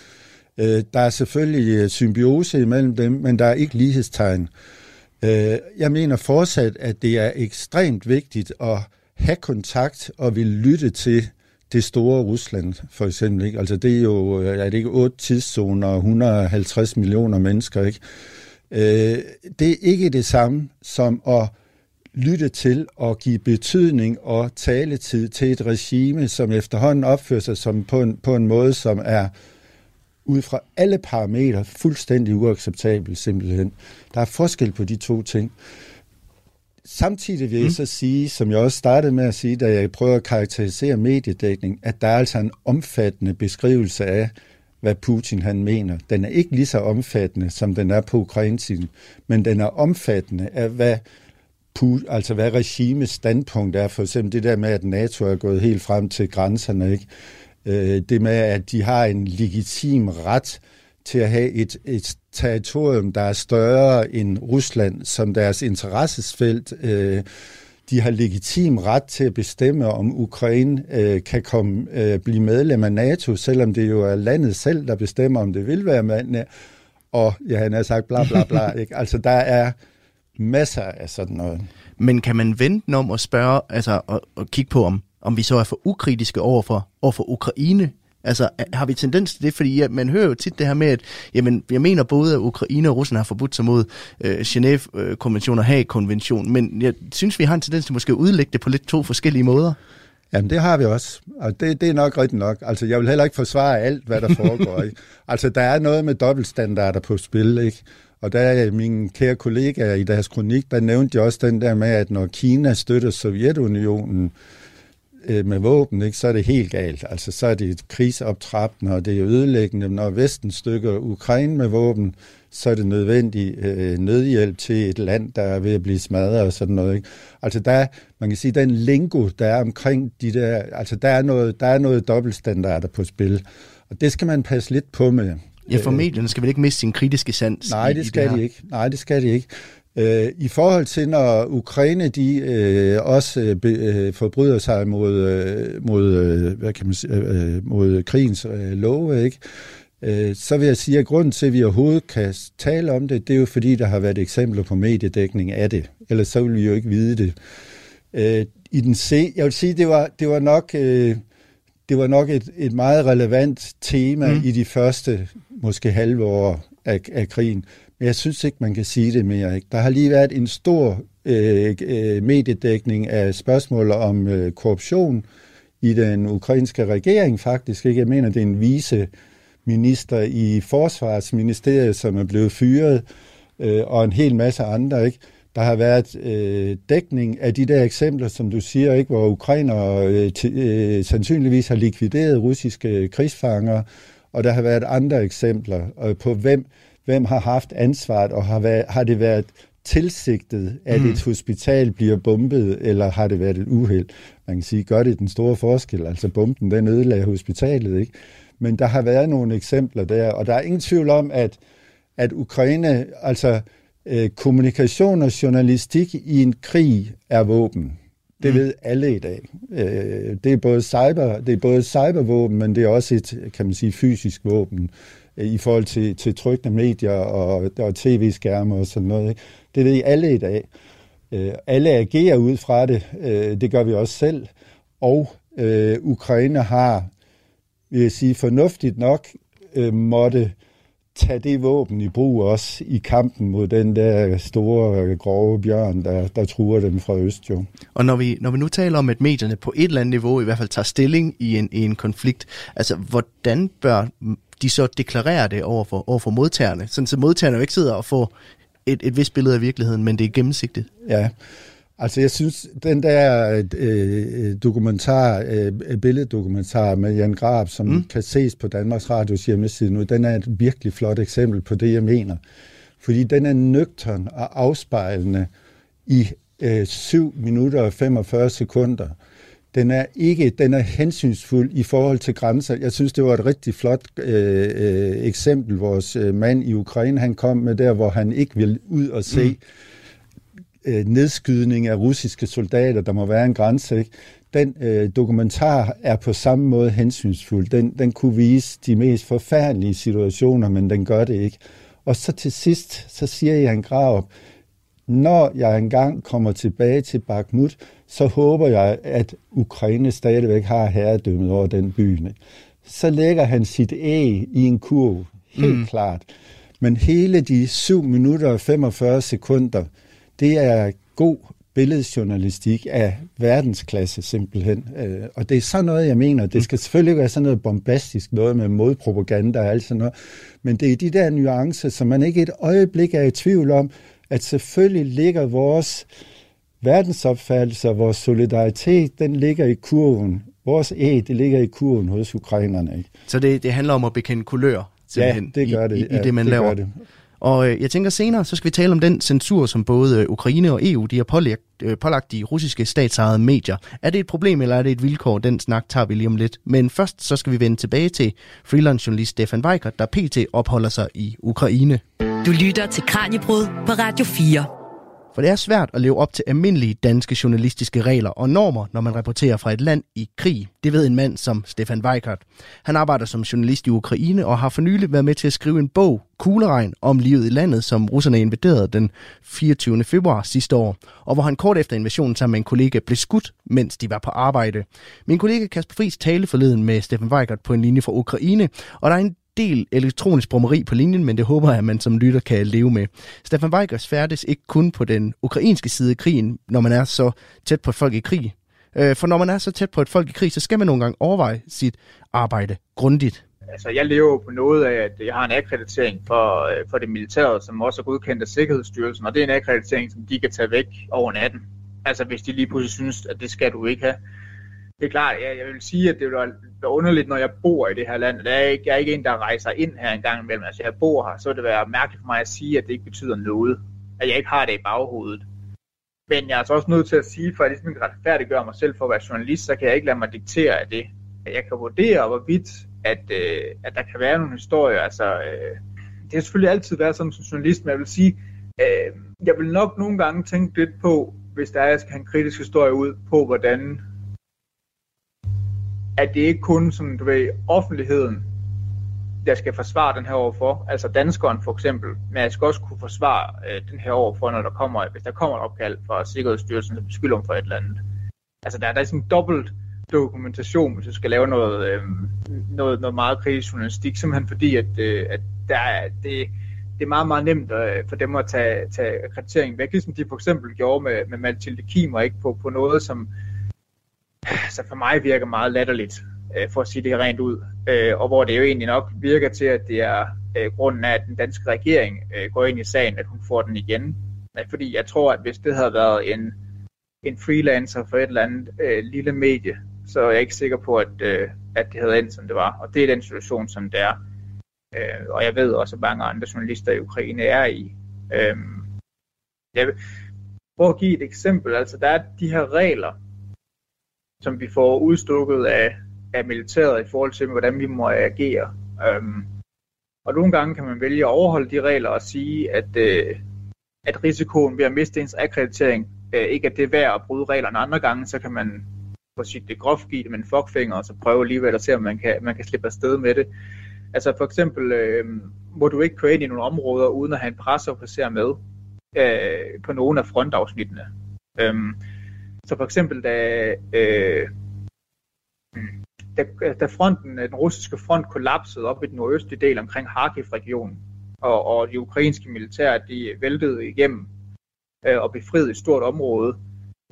Øh, der er selvfølgelig øh, symbiose imellem dem, men der er ikke lighedstegn. Øh, jeg mener fortsat, at det er ekstremt vigtigt at have kontakt og vil lytte til det store Rusland, for eksempel. Ikke? Altså det er jo, øh, er det ikke otte tidszoner og 150 millioner mennesker, ikke? Øh, det er ikke det samme som at lytte til og give betydning og taletid til et regime, som efterhånden opfører sig som på, en, på en måde, som er ud fra alle parametre fuldstændig uacceptabel simpelthen. Der er forskel på de to ting. Samtidig vil jeg mm. så sige, som jeg også startede med at sige, da jeg prøver at karakterisere mediedækning, at der er altså en omfattende beskrivelse af, hvad Putin han mener. Den er ikke lige så omfattende, som den er på ukrainsiden, men den er omfattende af, hvad, altså hvad regimets standpunkt er. For eksempel det der med, at NATO er gået helt frem til grænserne. Ikke? Øh, det med, at de har en legitim ret til at have et, et territorium, der er større end Rusland som deres interessesfelt. Øh, de har legitim ret til at bestemme, om Ukraine øh, kan komme øh, blive medlem af NATO, selvom det jo er landet selv, der bestemmer, om det vil være med. Og ja, han har sagt bla bla bla. ikke? Altså, der er masser af sådan noget. Men kan man vente om at spørge, altså og, og kigge på, om, om vi så er for ukritiske over for, over for Ukraine Altså, har vi tendens til det? Fordi ja, man hører jo tit det her med, at jamen, jeg mener både, at Ukraine og Rusland har forbudt sig mod øh, Genève-konvention og Haag-konvention, men jeg synes, vi har en tendens til måske at udlægge det på lidt to forskellige måder. Jamen, det har vi også. Og det, det er nok rigtigt nok. Altså, jeg vil heller ikke forsvare alt, hvad der foregår. ikke? Altså, der er noget med dobbeltstandarder på spil, ikke? Og der er mine kære kollegaer i deres kronik, der nævnte de også den der med, at når Kina støtter Sovjetunionen, øh, med våben, ikke, så er det helt galt. Altså, så er det et krigsoptrappende, og det er ødelæggende. Når Vesten stykker Ukraine med våben, så er det nødvendig øh, nødhjælp til et land, der er ved at blive smadret og sådan noget. Ikke? Altså der, man kan sige, den lingo, der er omkring de der, altså der er noget, der er noget dobbeltstandarder på spil. Og det skal man passe lidt på med. Ja, for medierne skal vel ikke miste sin kritiske sans? Nej, det skal i det de ikke. Nej, det skal de ikke. Øh, I forhold til, når Ukraine de øh, også øh, be, øh, forbryder sig mod, øh, mod, øh, hvad kan man sige, øh, mod krigens øh, love, ikke? Øh, så vil jeg sige, at grunden til, at vi overhovedet kan tale om det, det er jo fordi, der har været eksempler på mediedækning af det. Ellers så vil vi jo ikke vide det. Øh, I den se, jeg vil sige, det var, det var nok... Øh, det var nok et, et meget relevant tema mm. i de første, måske halve år af, af krigen. Men jeg synes ikke, man kan sige det mere. Ikke? Der har lige været en stor øh, øh, mediedækning af spørgsmål om øh, korruption i den ukrainske regering faktisk. Ikke? Jeg mener, det er en vise minister i forsvarsministeriet, som er blevet fyret, øh, og en hel masse andre. Ikke? Der har været øh, dækning af de der eksempler, som du siger, ikke, hvor ukrainer øh, øh, sandsynligvis har likvideret russiske krigsfanger, og der har været andre eksempler øh, på, hvem hvem har haft ansvaret, og har, været, har det været tilsigtet, at mm. et hospital bliver bombet, eller har det været et uheld? Man kan sige, gør det den store forskel? Altså bomben, den ødelagde hospitalet, ikke? Men der har været nogle eksempler der, og der er ingen tvivl om, at, at Ukraine, altså øh, kommunikation og journalistik i en krig er våben. Det mm. ved alle i dag. Øh, det er både cyber, det er både cybervåben, men det er også et, kan man sige, fysisk våben i forhold til, til trykte medier og, og tv-skærme og sådan noget. Ikke? Det ved I alle i dag. Øh, alle agerer ud fra det. Øh, det gør vi også selv. Og øh, Ukraine har, vil jeg sige, fornuftigt nok øh, måtte tage det våben i brug også i kampen mod den der store, grove bjørn, der, der truer dem fra øst. Jo. Og når vi, når vi nu taler om, at medierne på et eller andet niveau i hvert fald tager stilling i en, i en konflikt, altså hvordan bør de så deklarerer det over for, over for modtagerne, sådan så modtagerne jo ikke sidder og får et, et vist billede af virkeligheden, men det er gennemsigtigt. Ja, Altså, jeg synes, den der øh, dokumentar, øh, billeddokumentar med Jan Grab, som mm. kan ses på Danmarks Radios hjemmeside nu, den er et virkelig flot eksempel på det, jeg mener. Fordi den er nøgtern og afspejlende i øh, 7 minutter og 45 sekunder. Den er ikke, den er hensynsfuld i forhold til grænser. Jeg synes, det var et rigtig flot øh, øh, eksempel, vores øh, mand i Ukraine, han kom med der, hvor han ikke vil ud og se mm øh, nedskydning af russiske soldater, der må være en grænse, ikke? den øh, dokumentar er på samme måde hensynsfuld. Den, den kunne vise de mest forfærdelige situationer, men den gør det ikke. Og så til sidst, så siger Jan Grav, når jeg engang kommer tilbage til Bakhmut, så håber jeg, at Ukraine stadigvæk har herredømmet over den by. Så lægger han sit æg i en kurv, helt mm. klart. Men hele de 7 minutter og 45 sekunder, det er god billedjournalistik af verdensklasse simpelthen. Øh, og det er sådan noget, jeg mener. Det skal selvfølgelig ikke være sådan noget bombastisk, noget med modpropaganda og alt sådan noget. Men det er de der nuancer, som man ikke et øjeblik er i tvivl om, at selvfølgelig ligger vores verdensopfattelse og vores solidaritet, den ligger i kurven. Vores æg, det ligger i kurven hos ukrainerne. Ikke? Så det, det handler om at bekende kulør? Ja, det gør det. I, i, i det, man det laver. Det. Og øh, jeg tænker senere, så skal vi tale om den censur, som både øh, Ukraine og EU de har pålagt, øh, pålagt de russiske statsejede medier. Er det et problem, eller er det et vilkår? Den snak tager vi lige om lidt. Men først så skal vi vende tilbage til freelance-journalist Stefan Weikert, der pt. opholder sig i Ukraine. Du lytter til Kranjebrud på Radio 4. For det er svært at leve op til almindelige danske journalistiske regler og normer, når man rapporterer fra et land i krig. Det ved en mand som Stefan Weikert. Han arbejder som journalist i Ukraine og har for nylig været med til at skrive en bog, Kugleregn, om livet i landet, som russerne invaderede den 24. februar sidste år, og hvor han kort efter invasionen sammen med en kollega blev skudt, mens de var på arbejde. Min kollega Kasper Friis talte forleden med Stefan Weikert på en linje fra Ukraine, og der er en del elektronisk brummeri på linjen, men det håber jeg, at man som lytter kan leve med. Stefan Weigers færdes ikke kun på den ukrainske side af krigen, når man er så tæt på et folk i krig. Øh, for når man er så tæt på et folk i krig, så skal man nogle gange overveje sit arbejde grundigt. Altså, jeg lever på noget af, at jeg har en akkreditering for, øh, for det militære, som også er godkendt af Sikkerhedsstyrelsen, og det er en akkreditering, som de kan tage væk over natten. Altså, hvis de lige pludselig synes, at det skal du ikke have det er klart, jeg, jeg vil sige, at det vil være underligt, når jeg bor i det her land. Jeg er ikke, jeg er ikke en, der rejser ind her en gang imellem. Altså, jeg bor her, så vil det være mærkeligt for mig at sige, at det ikke betyder noget. At jeg ikke har det i baghovedet. Men jeg er altså også nødt til at sige, for at jeg ligesom kan retfærdiggøre mig selv for at være journalist, så kan jeg ikke lade mig diktere af det. Jeg kan vurdere, hvorvidt at, øh, at der kan være nogle historier. Altså, øh, det har selvfølgelig altid været sådan som journalist, men jeg vil sige, øh, jeg vil nok nogle gange tænke lidt på, hvis der er, jeg skal have en kritisk historie ud, på hvordan at det ikke kun sådan, du ved, offentligheden, der skal forsvare den her overfor, altså danskeren for eksempel, men jeg skal også kunne forsvare øh, den her overfor, når der kommer, hvis der kommer et opkald fra Sikkerhedsstyrelsen, der beskylder om for et eller andet. Altså der, der er sådan en dobbelt dokumentation, hvis du skal lave noget, øh, noget, noget meget kritisk journalistik, simpelthen fordi, at, øh, at der er, det, det er meget, meget nemt øh, for dem at tage, tage akkrediteringen væk, ligesom de for eksempel gjorde med, med Mathilde Kimer, ikke? På, på noget, som, altså for mig virker meget latterligt, øh, for at sige det rent ud. Øh, og hvor det jo egentlig nok virker til, at det er øh, grunden af, at den danske regering øh, går ind i sagen, at hun får den igen. Fordi jeg tror, at hvis det havde været en, en freelancer for et eller andet øh, lille medie, så er jeg ikke sikker på, at, øh, at det havde endt, som det var. Og det er den situation, som det er. Øh, og jeg ved også, at mange andre journalister i Ukraine er i. Øh, jeg vil prøve at give et eksempel. Altså, der er de her regler, som vi får udstukket af, af militæret i forhold til, hvordan vi må agere. Øhm, og nogle gange kan man vælge at overholde de regler og sige, at, øh, at risikoen ved at miste ens akkreditering øh, ikke er det værd at bryde reglerne. Andre gange, så kan man på sit det groft give det med en fuckfinger, og så prøve alligevel at se, om man kan, man kan slippe afsted med det. Altså for eksempel, øh, må du ikke køre ind i nogle områder, uden at have en presseofficer med øh, på nogle af frontafsnittene. Øhm, så for eksempel da, øh, da, da fronten, den russiske front kollapsede op i den nordøstlige del omkring Kharkiv-regionen, og, og de ukrainske militær, de væltede igennem øh, og befriede et stort område,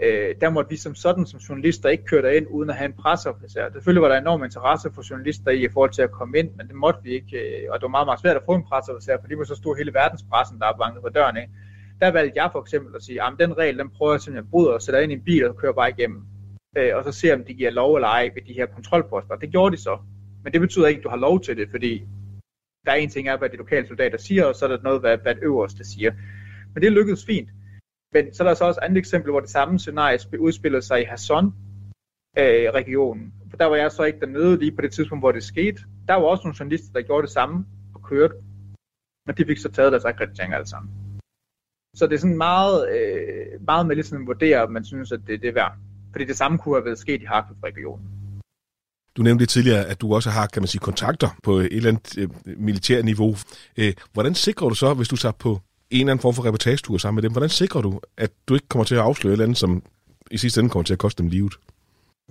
øh, der måtte vi som sådan som journalister ikke køre derind uden at have en presseofficer. Selvfølgelig var der enorm interesse for journalister i, i forhold til at komme ind, men det måtte vi ikke, øh, og det var meget, meget svært at få en presseofficer, for det var så stor hele verdenspressen, der bankede banket på døren. Ikke? Der valgte jeg for eksempel at sige, at den regel, den prøver jeg simpelthen at bryde og sætter ind i en bil og kører bare igennem. Øh, og så ser om de giver lov eller ej ved de her kontrolposter. Det gjorde de så. Men det betyder ikke, at du har lov til det, fordi der er en ting af, hvad de lokale soldater siger, og så er der noget, hvad, hvad det øverste siger. Men det lykkedes fint. Men så er der så også andet eksempel, hvor det samme scenarie udspillede sig i Hasson, øh, regionen. For der var jeg så ikke dernede lige på det tidspunkt, hvor det skete. Der var også nogle journalister, der gjorde det samme og kørte. Men de fik så taget deres akkrediteringer alle sammen. Så det er sådan meget, øh, meget med ligesom at vurdere, om man synes, at det, det er værd. Fordi det samme kunne have været sket i Harkov-regionen. Du nævnte lidt tidligere, at du også har, kan man sige, kontakter på et eller andet øh, militært niveau. Øh, hvordan sikrer du så, hvis du tager på en eller anden form for reportagetur sammen med dem, hvordan sikrer du, at du ikke kommer til at afsløre et eller andet, som i sidste ende kommer til at koste dem livet?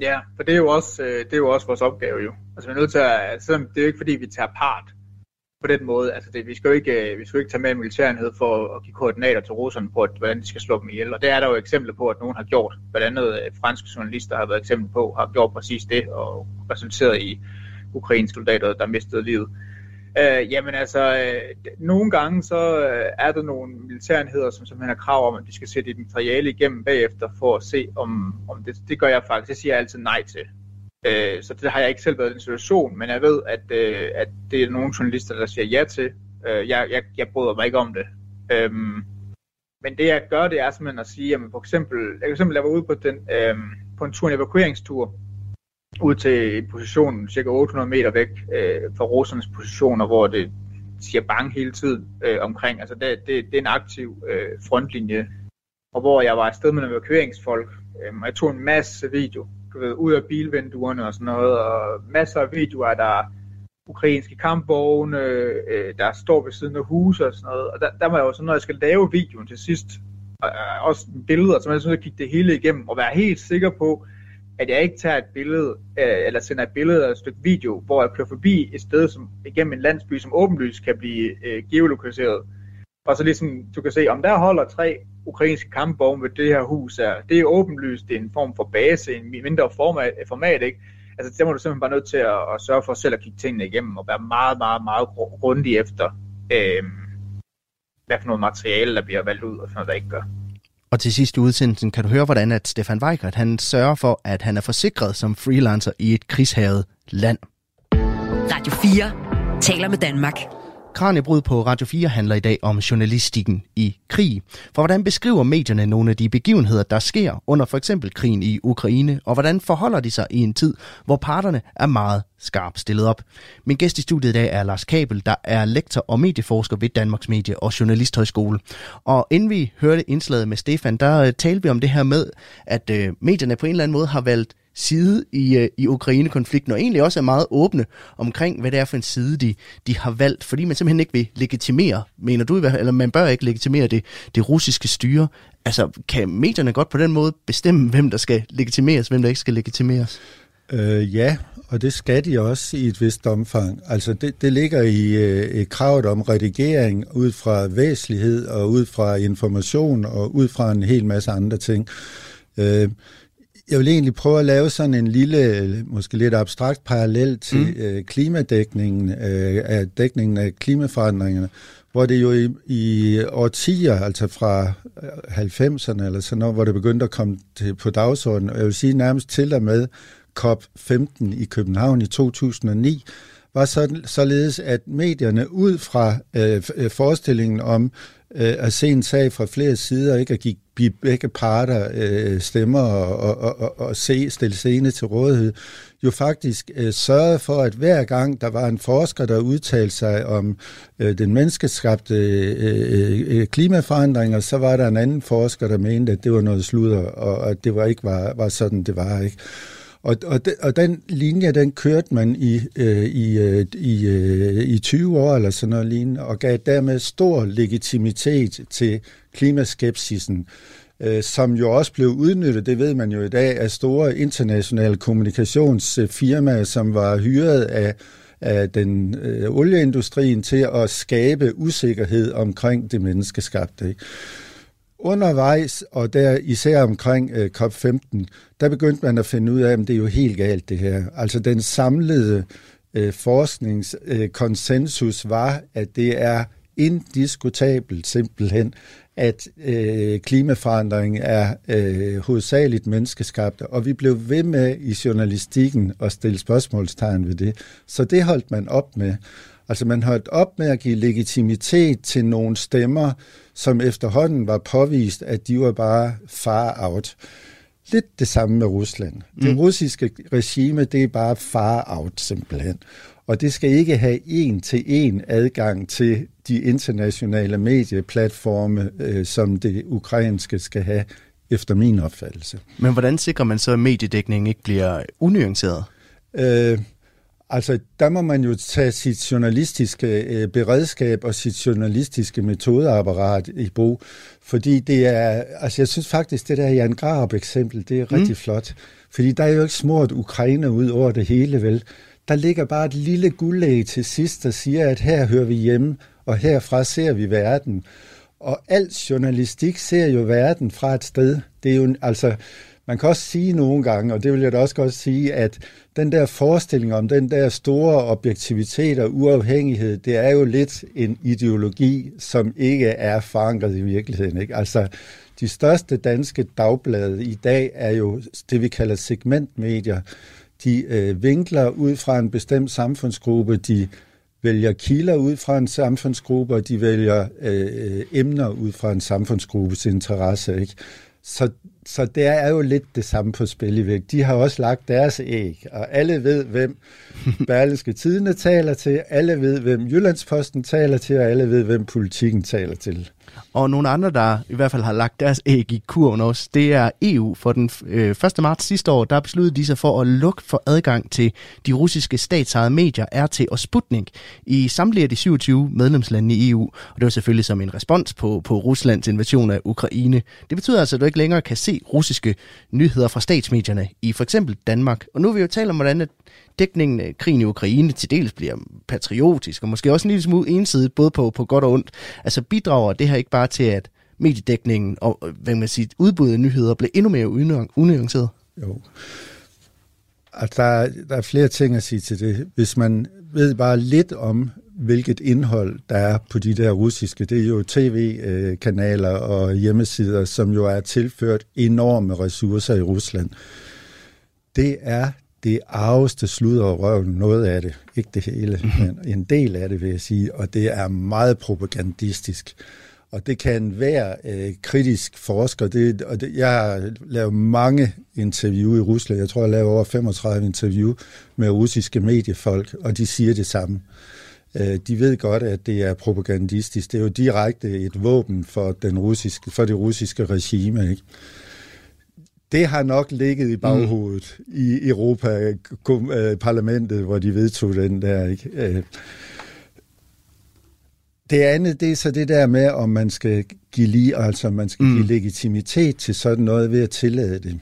Ja, for det er jo også, øh, det er jo også vores opgave jo. Altså vi er nødt til at, selvom det er jo ikke fordi, vi tager part på den måde. Altså det, vi, skal jo ikke, øh, vi skal jo ikke tage med militærenhed for at give koordinater til russerne på, at, hvordan de skal slå dem ihjel. Og det er der jo eksempler på, at nogen har gjort. Blandt andet øh, franske journalister har været eksempel på, har gjort præcis det og resulteret i ukrainske soldater, der mistede livet. Øh, jamen altså, øh, nogle gange så øh, er der nogle militærenheder, som simpelthen har krav om, at de skal sætte et materiale igennem bagefter for at se, om, om det, det gør jeg faktisk. Det siger jeg altid nej til. Øh, så det har jeg ikke selv været i den situation, men jeg ved, at, øh, at det er nogle journalister, der siger ja til. Øh, jeg, jeg, jeg bryder mig ikke om det. Øh, men det jeg gør, det er simpelthen at sige, at for eksempel, jeg kan eksempel, jeg var ude på, den, øh, på en tur, en evakueringstur, ud til en position cirka 800 meter væk øh, fra russernes positioner, hvor det siger bang hele tiden øh, omkring. Altså det, det, det er en aktiv øh, frontlinje, og hvor jeg var afsted med evakueringsfolk. Øh, jeg tog en masse video du ved, ud af bilvinduerne og sådan noget, og masser af videoer, der er ukrainske kampvogne, øh, der står ved siden af huse og sådan noget. Og der, der var jeg jo sådan, når jeg skal lave videoen til sidst, og, øh, også billeder, så man sådan kigge det hele igennem, og være helt sikker på, at jeg ikke tager et billede, øh, eller sender et billede eller et stykke video, hvor jeg kører forbi et sted som, igennem en landsby, som åbenlyst kan blive øh, geolokaliseret. Og så ligesom, du kan se, om der holder tre ukrainske kampvogne ved det her hus, er, det er åbenlyst, det er en form for base, en mindre format, format ikke? Altså, der må du simpelthen bare nødt til at, at sørge for selv at kigge tingene igennem, og være meget, meget, meget grundig efter, øh, hvad for noget materiale, der bliver valgt ud, og sådan noget, der ikke gør. Og til sidst i udsendelsen kan du høre, hvordan at Stefan Weigert han sørger for, at han er forsikret som freelancer i et krigshavet land. Radio 4 taler med Danmark. Kranjebrud på Radio 4 handler i dag om journalistikken i krig. For hvordan beskriver medierne nogle af de begivenheder, der sker under for eksempel krigen i Ukraine, og hvordan forholder de sig i en tid, hvor parterne er meget skarpt stillet op. Min gæst i studiet i dag er Lars Kabel, der er lektor og medieforsker ved Danmarks Medie- og Journalisthøjskole. Og inden vi hørte indslaget med Stefan, der øh, talte vi om det her med, at øh, medierne på en eller anden måde har valgt side i, øh, i Ukraine-konflikten, og egentlig også er meget åbne omkring, hvad det er for en side, de, de har valgt, fordi man simpelthen ikke vil legitimere, mener du, eller man bør ikke legitimere det, det russiske styre. Altså, kan medierne godt på den måde bestemme, hvem der skal legitimeres, hvem der ikke skal legitimeres? Øh, ja, og det skal de også i et vist omfang. Altså det, det ligger i øh, kravet om redigering ud fra væsentlighed og ud fra information og ud fra en hel masse andre ting. Øh, jeg vil egentlig prøve at lave sådan en lille, måske lidt abstrakt parallel til mm. øh, klimadækningen, øh, af dækningen af klimaforandringerne, hvor det jo i, i årtier, altså fra 90'erne øh, eller sådan noget, hvor det begyndte at komme til, på dagsordenen, og jeg vil sige nærmest til og med COP15 i København i 2009, var sådan, således, at medierne ud fra øh, øh forestillingen om øh, at se en sag fra flere sider, ikke at give blive begge parter øh, stemmer og, og, og, og se, stille scene til rådighed, jo faktisk øh, sørgede for, at hver gang der var en forsker, der udtalte sig om øh, den menneskeskabte øh, øh, klimaforandringer, så var der en anden forsker, der mente, at det var noget sludder, og at det var ikke var, var sådan, det var. ikke. Og, og, de, og den linje, den kørte man i, øh, i, øh, i, øh, i 20 år eller sådan noget lignende, og gav dermed stor legitimitet til klimaskepsisen, øh, som jo også blev udnyttet, det ved man jo i dag, af store internationale kommunikationsfirmaer, som var hyret af af den øh, olieindustrien til at skabe usikkerhed omkring det menneskeskabte. Ikke? Undervejs, og der især omkring øh, COP15, der begyndte man at finde ud af, at det er jo helt galt det her. Altså den samlede øh, forskningskonsensus øh, var, at det er indiskutabelt simpelthen, at øh, klimaforandring er øh, hovedsageligt menneskeskabt, og vi blev ved med i journalistikken at stille spørgsmålstegn ved det. Så det holdt man op med. Altså man holdt op med at give legitimitet til nogle stemmer, som efterhånden var påvist, at de var bare far out. Lidt det samme med Rusland. Det mm. russiske regime, det er bare far out simpelthen. Og det skal ikke have en til en adgang til de internationale medieplatforme, øh, som det ukrainske skal have, efter min opfattelse. Men hvordan sikrer man så, at mediedækningen ikke bliver unuanceret? Øh, altså, der må man jo tage sit journalistiske øh, beredskab og sit journalistiske metodeapparat i brug, fordi det er, altså jeg synes faktisk, det der Jan Grab eksempel, det er rigtig mm. flot, fordi der er jo ikke smurt Ukraine ud over det hele, vel? Der ligger bare et lille guldæg til sidst, der siger, at her hører vi hjemme, og herfra ser vi verden. Og alt journalistik ser jo verden fra et sted. Det er jo, altså, man kan også sige nogle gange, og det vil jeg da også godt sige, at den der forestilling om den der store objektivitet og uafhængighed, det er jo lidt en ideologi, som ikke er forankret i virkeligheden. Ikke? Altså, de største danske dagblade i dag er jo det, vi kalder segmentmedier. De øh, vinkler ud fra en bestemt samfundsgruppe, de vælger kilder ud fra en samfundsgruppe, og de vælger øh, øh emner ud fra en samfundsgruppes interesse. Ikke? Så, så det er jo lidt det samme på spil i væk. De har også lagt deres æg, og alle ved, hvem Berlingske Tidene taler til, alle ved, hvem Jyllandsposten taler til, og alle ved, hvem politikken taler til. Og nogle andre, der i hvert fald har lagt deres æg i kurven også, det er EU. For den øh, 1. marts sidste år, der besluttede de sig for at lukke for adgang til de russiske statsejede medier, RT og Sputnik, i samtlige af de 27 medlemslande i EU. Og det var selvfølgelig som en respons på, på Ruslands invasion af Ukraine. Det betyder altså, at du ikke længere kan se russiske nyheder fra statsmedierne i for eksempel Danmark. Og nu vil vi jo tale om, hvordan dækningen af krigen i Ukraine til dels bliver patriotisk, og måske også en lille smule ensidigt, både på, på godt og ondt. Altså bidrager det her ikke bare til, at mediedækningen og øh, hvad man siger, udbuddet af nyheder bliver endnu mere unuanceret? Jo. Altså, der, der er flere ting at sige til det. Hvis man ved bare lidt om, hvilket indhold der er på de der russiske, det er jo tv-kanaler og hjemmesider, som jo er tilført enorme ressourcer i Rusland. Det er det arveste sludder og røven, noget af det, ikke det hele, mm-hmm. men en del af det, vil jeg sige, og det er meget propagandistisk. Og det kan være øh, kritisk forsker. Det, og det, jeg har lavet mange interview i Rusland. Jeg tror, jeg laver over 35 interview med russiske mediefolk, og de siger det samme. Øh, de ved godt, at det er propagandistisk. Det er jo direkte et våben for, den russiske, for det russiske regime. Ikke? det har nok ligget i baghovedet mm. i Europa-parlamentet, hvor de vedtog den der. Ikke? Øh, det andet, det er så det der med, om man skal give lige, altså man skal mm. give legitimitet til sådan noget ved at tillade det.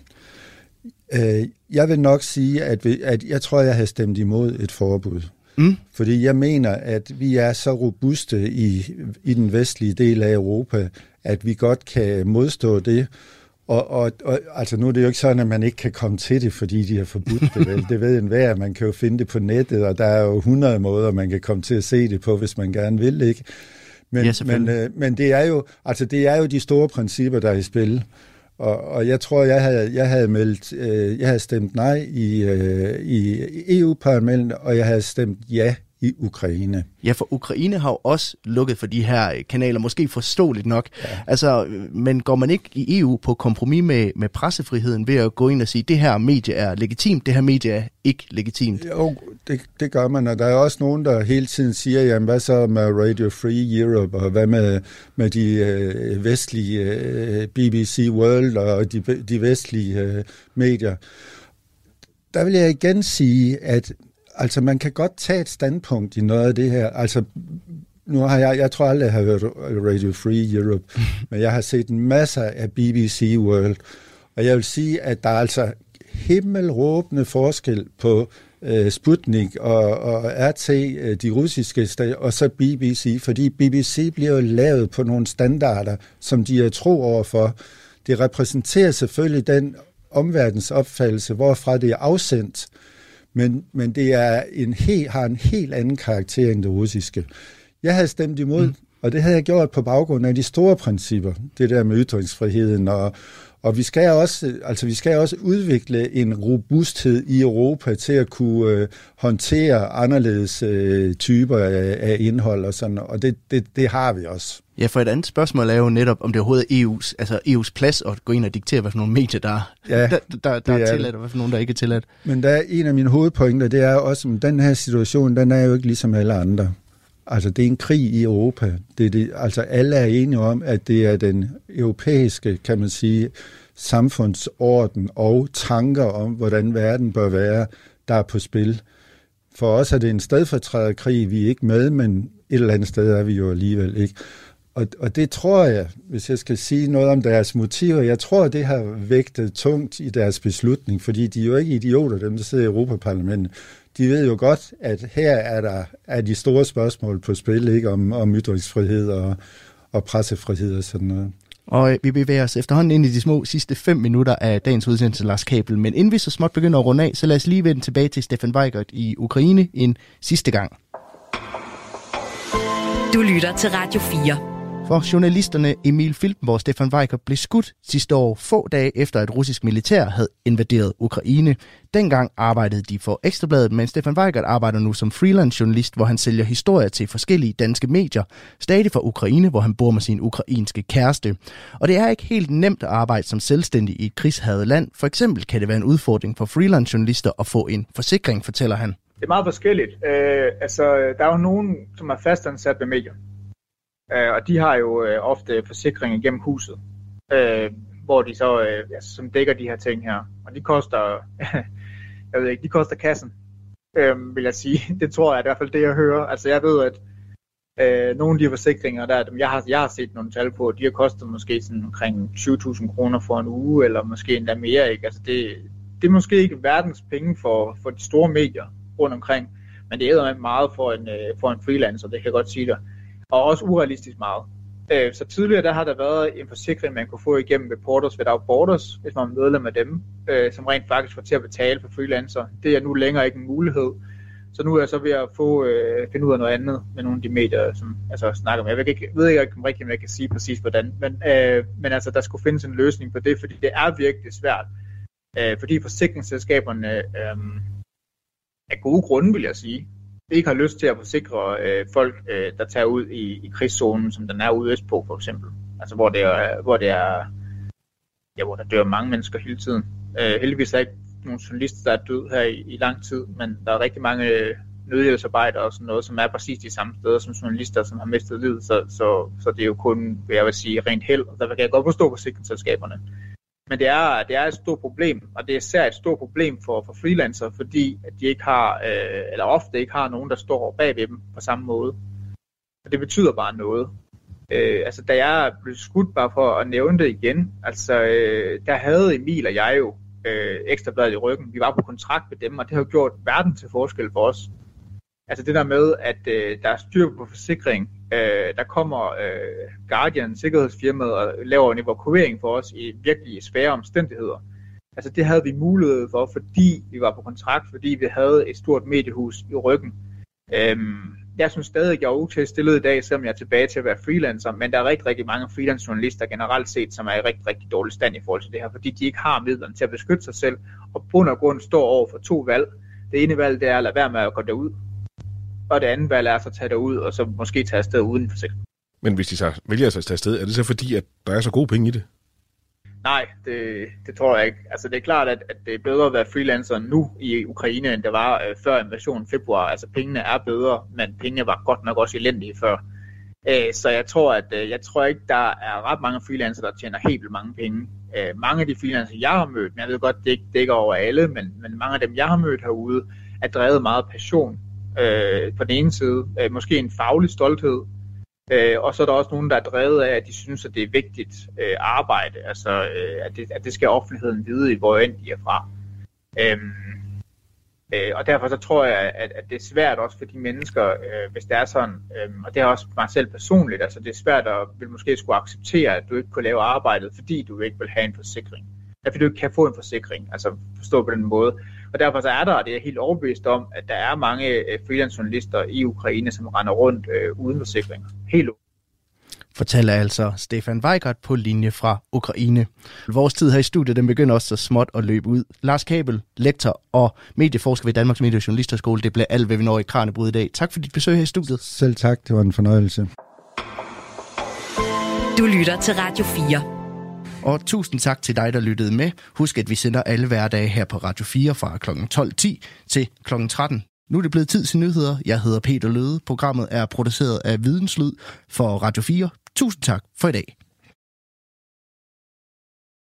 Øh, jeg vil nok sige, at, at jeg tror, jeg har stemt imod et forbud. Mm. Fordi jeg mener, at vi er så robuste i, i den vestlige del af Europa, at vi godt kan modstå det. Og, og, og altså nu er det jo ikke sådan, at man ikke kan komme til det, fordi de har forbudt det. Vel? Det ved enhver, man kan jo finde det på nettet, og der er jo 100 måder, man kan komme til at se det på, hvis man gerne vil, ikke? Men, ja, men, øh, men det, er jo, altså, det er jo de store principper, der er i spil. Og, og jeg tror, jeg havde, jeg havde meldt, øh, jeg havde stemt nej i, øh, i EU-parlamentet, og jeg havde stemt ja i Ukraine. Ja, for Ukraine har jo også lukket for de her kanaler, måske forståeligt nok. Ja. Altså, men går man ikke i EU på kompromis med, med pressefriheden ved at gå ind og sige, det her medie er legitimt, det her medie er ikke legitimt? Jo, det, det gør man, og der er også nogen, der hele tiden siger, jamen hvad så med Radio Free Europe, og hvad med, med de øh, vestlige øh, BBC World og de, de vestlige øh, medier? Der vil jeg igen sige, at altså man kan godt tage et standpunkt i noget af det her. Altså, nu har jeg, jeg tror aldrig, jeg har hørt Radio Free Europe, men jeg har set en masse af BBC World, og jeg vil sige, at der er altså himmelråbende forskel på uh, Sputnik og, og RT, øh, de russiske, og så BBC, fordi BBC bliver jo lavet på nogle standarder, som de er tro overfor. Det repræsenterer selvfølgelig den omverdensopfattelse, hvorfra det er afsendt. Men, men det er en he, har en helt anden karakter end det russiske. Jeg havde stemt imod, mm. Og det havde jeg gjort på baggrund af de store principper, det der med ytringsfriheden og, og vi skal også, altså vi skal også udvikle en robusthed i Europa til at kunne øh, håndtere anderledes øh, typer af, af indhold og sådan, og det, det, det har vi også. Ja, for et andet spørgsmål er jo netop, om det overhovedet er EU's, altså EU's plads at gå ind og diktere, hvad for nogle medier, der, ja, der, der, der er, er tilladt, og hvad for nogle, der ikke er tilladt. Men der er en af mine hovedpointer, det er også, at den her situation, den er jo ikke ligesom alle andre. Altså, det er en krig i Europa. Det det, altså, alle er enige om, at det er den europæiske, kan man sige, samfundsorden og tanker om, hvordan verden bør være, der er på spil. For os er det en stedfortræderkrig, vi er ikke med, men et eller andet sted er vi jo alligevel ikke. Og, og det tror jeg, hvis jeg skal sige noget om deres motiver, jeg tror, det har vægtet tungt i deres beslutning, fordi de er jo ikke idioter, dem der sidder i Europaparlamentet. De ved jo godt, at her er der er de store spørgsmål på spil, ikke om, om ytringsfrihed og, og pressefrihed og sådan noget. Og øh, vi bevæger os efterhånden ind i de små sidste fem minutter af dagens udsendelse, Lars Kabel. Men inden vi så småt begynder at runde af, så lad os lige vende tilbage til Stefan Weigert i Ukraine en sidste gang. Du lytter til Radio 4. For journalisterne Emil Filtenborg og Stefan Weicker blev skudt sidste år få dage efter, at russisk militær havde invaderet Ukraine. Dengang arbejdede de for Ekstrabladet, men Stefan Weigert arbejder nu som freelance journalist, hvor han sælger historier til forskellige danske medier, stadig fra Ukraine, hvor han bor med sin ukrainske kæreste. Og det er ikke helt nemt at arbejde som selvstændig i et krigshavet land. For eksempel kan det være en udfordring for freelance journalister at få en forsikring, fortæller han. Det er meget forskelligt. Øh, altså, der er jo nogen, som er fastansat ved medier. Øh, og de har jo øh, ofte forsikring igennem huset, øh, hvor de så øh, altså, som dækker de her ting her. Og de koster, jeg ved ikke, de koster kassen, øh, vil jeg sige. Det tror jeg er i hvert fald det, jeg hører. Altså jeg ved, at øh, nogle af de forsikringer, der, dem jeg, har, jeg har set nogle tal på, de har kostet måske sådan omkring 20.000 kroner for en uge, eller måske endda mere. Ikke? Altså det, det er måske ikke verdens penge for, for de store medier rundt omkring, men det er meget for en, øh, for en freelancer, det kan jeg godt sige dig og også urealistisk meget. Øh, så tidligere der har der været en forsikring, man kunne få igennem Reporters Without Borders, hvis man er medlem af dem, øh, som rent faktisk får til at betale for freelancer. Det er nu længere ikke en mulighed. Så nu er jeg så ved at få, øh, finde ud af noget andet med nogle af de medier, som jeg så snakker med. Jeg ved ikke, ved ikke om rigtig, jeg kan sige præcis hvordan, men, øh, men altså, der skulle findes en løsning på det, fordi det er virkelig svært. Øh, fordi forsikringsselskaberne øh, af gode grunde, vil jeg sige, ikke har lyst til at forsikre øh, folk, øh, der tager ud i, i krigszonen, som den er ude på for eksempel. Altså hvor det er, hvor det er ja, hvor der dør mange mennesker hele tiden. Øh, heldigvis er der ikke nogen journalister, der er død her i, i lang tid, men der er rigtig mange øh, nødhjælpsarbejdere og sådan noget, som er præcis de samme steder som journalister, som har mistet livet, så, så, så det er jo kun, vil jeg vil sige, rent held, og der kan jeg godt forstå forsikringsselskaberne. Men det er, det er et stort problem, og det er især et stort problem for, for freelancer, fordi at de ikke har, øh, eller ofte ikke har nogen, der står bag ved dem på samme måde. Og det betyder bare noget. Øh, altså, da jeg blev skudt, bare for at nævne det igen, altså, øh, der havde Emil og jeg jo øh, ekstrabladet i ryggen. Vi var på kontrakt med dem, og det har gjort verden til forskel for os. Altså det der med, at øh, der er styr på forsikring. Øh, der kommer øh, Guardian, sikkerhedsfirmaet, og laver en evakuering for os i virkelig svære omstændigheder. Altså det havde vi mulighed for, fordi vi var på kontrakt, fordi vi havde et stort mediehus i ryggen. Øhm, jeg synes stadig, at jeg er okay stillet i dag, selvom jeg er tilbage til at være freelancer, men der er rigtig, rigtig mange freelance journalister generelt set, som er i rigtig, rigtig dårlig stand i forhold til det her, fordi de ikke har midlerne til at beskytte sig selv, og bund og grund står over for to valg. Det ene valg det er at lade være med at gå derud, og det andet valg er så at tage derud, og så måske tage afsted uden forsikring. Men hvis de så vælger sig at tage afsted, er det så fordi, at der er så gode penge i det? Nej, det, det tror jeg ikke. Altså det er klart, at, at det er bedre at være freelancer nu i Ukraine, end det var øh, før invasionen februar. Altså pengene er bedre, men pengene var godt nok også elendige før. Øh, så jeg tror, at øh, jeg tror ikke, der er ret mange freelancer, der tjener helt vildt mange penge. Øh, mange af de freelancer, jeg har mødt, men jeg ved godt, det ikke dækker over alle, men, men mange af dem, jeg har mødt herude, er drevet meget passion øh, på den ene side. Øh, måske en faglig stolthed. Øh, og så er der også nogen, der er drevet af, at de synes, at det er vigtigt øh, arbejde. Altså, øh, at, det, at det skal offentligheden vide, i hvor end de er fra. Øhm, øh, og derfor så tror jeg, at, at det er svært også for de mennesker, øh, hvis det er sådan, øh, og det er også mig selv personligt, altså det er svært at vil måske skulle acceptere, at du ikke kunne lave arbejdet, fordi du ikke vil have en forsikring. Derfor du ikke kan få en forsikring, altså forstå på den måde. Og derfor så er der, det er helt overbevist om, at der er mange øh, freelance journalister i Ukraine, som render rundt øh, uden forsikringer. Helt fortæller altså Stefan Weigert på linje fra Ukraine. Vores tid her i studiet, den begynder også så småt at løbe ud. Lars Kabel, lektor og medieforsker ved Danmarks Medie- og Journalisterskole. Det blev alt, hvad vi når i Kranjebrud i dag. Tak for dit besøg her i studiet. Selv tak, det var en fornøjelse. Du lytter til Radio 4. Og tusind tak til dig, der lyttede med. Husk, at vi sender alle hverdage her på Radio 4 fra kl. 12.10 til kl. 13. Nu er det blevet tid til nyheder. Jeg hedder Peter Løde. Programmet er produceret af Videnslyd for Radio 4. Tusind tak for i dag.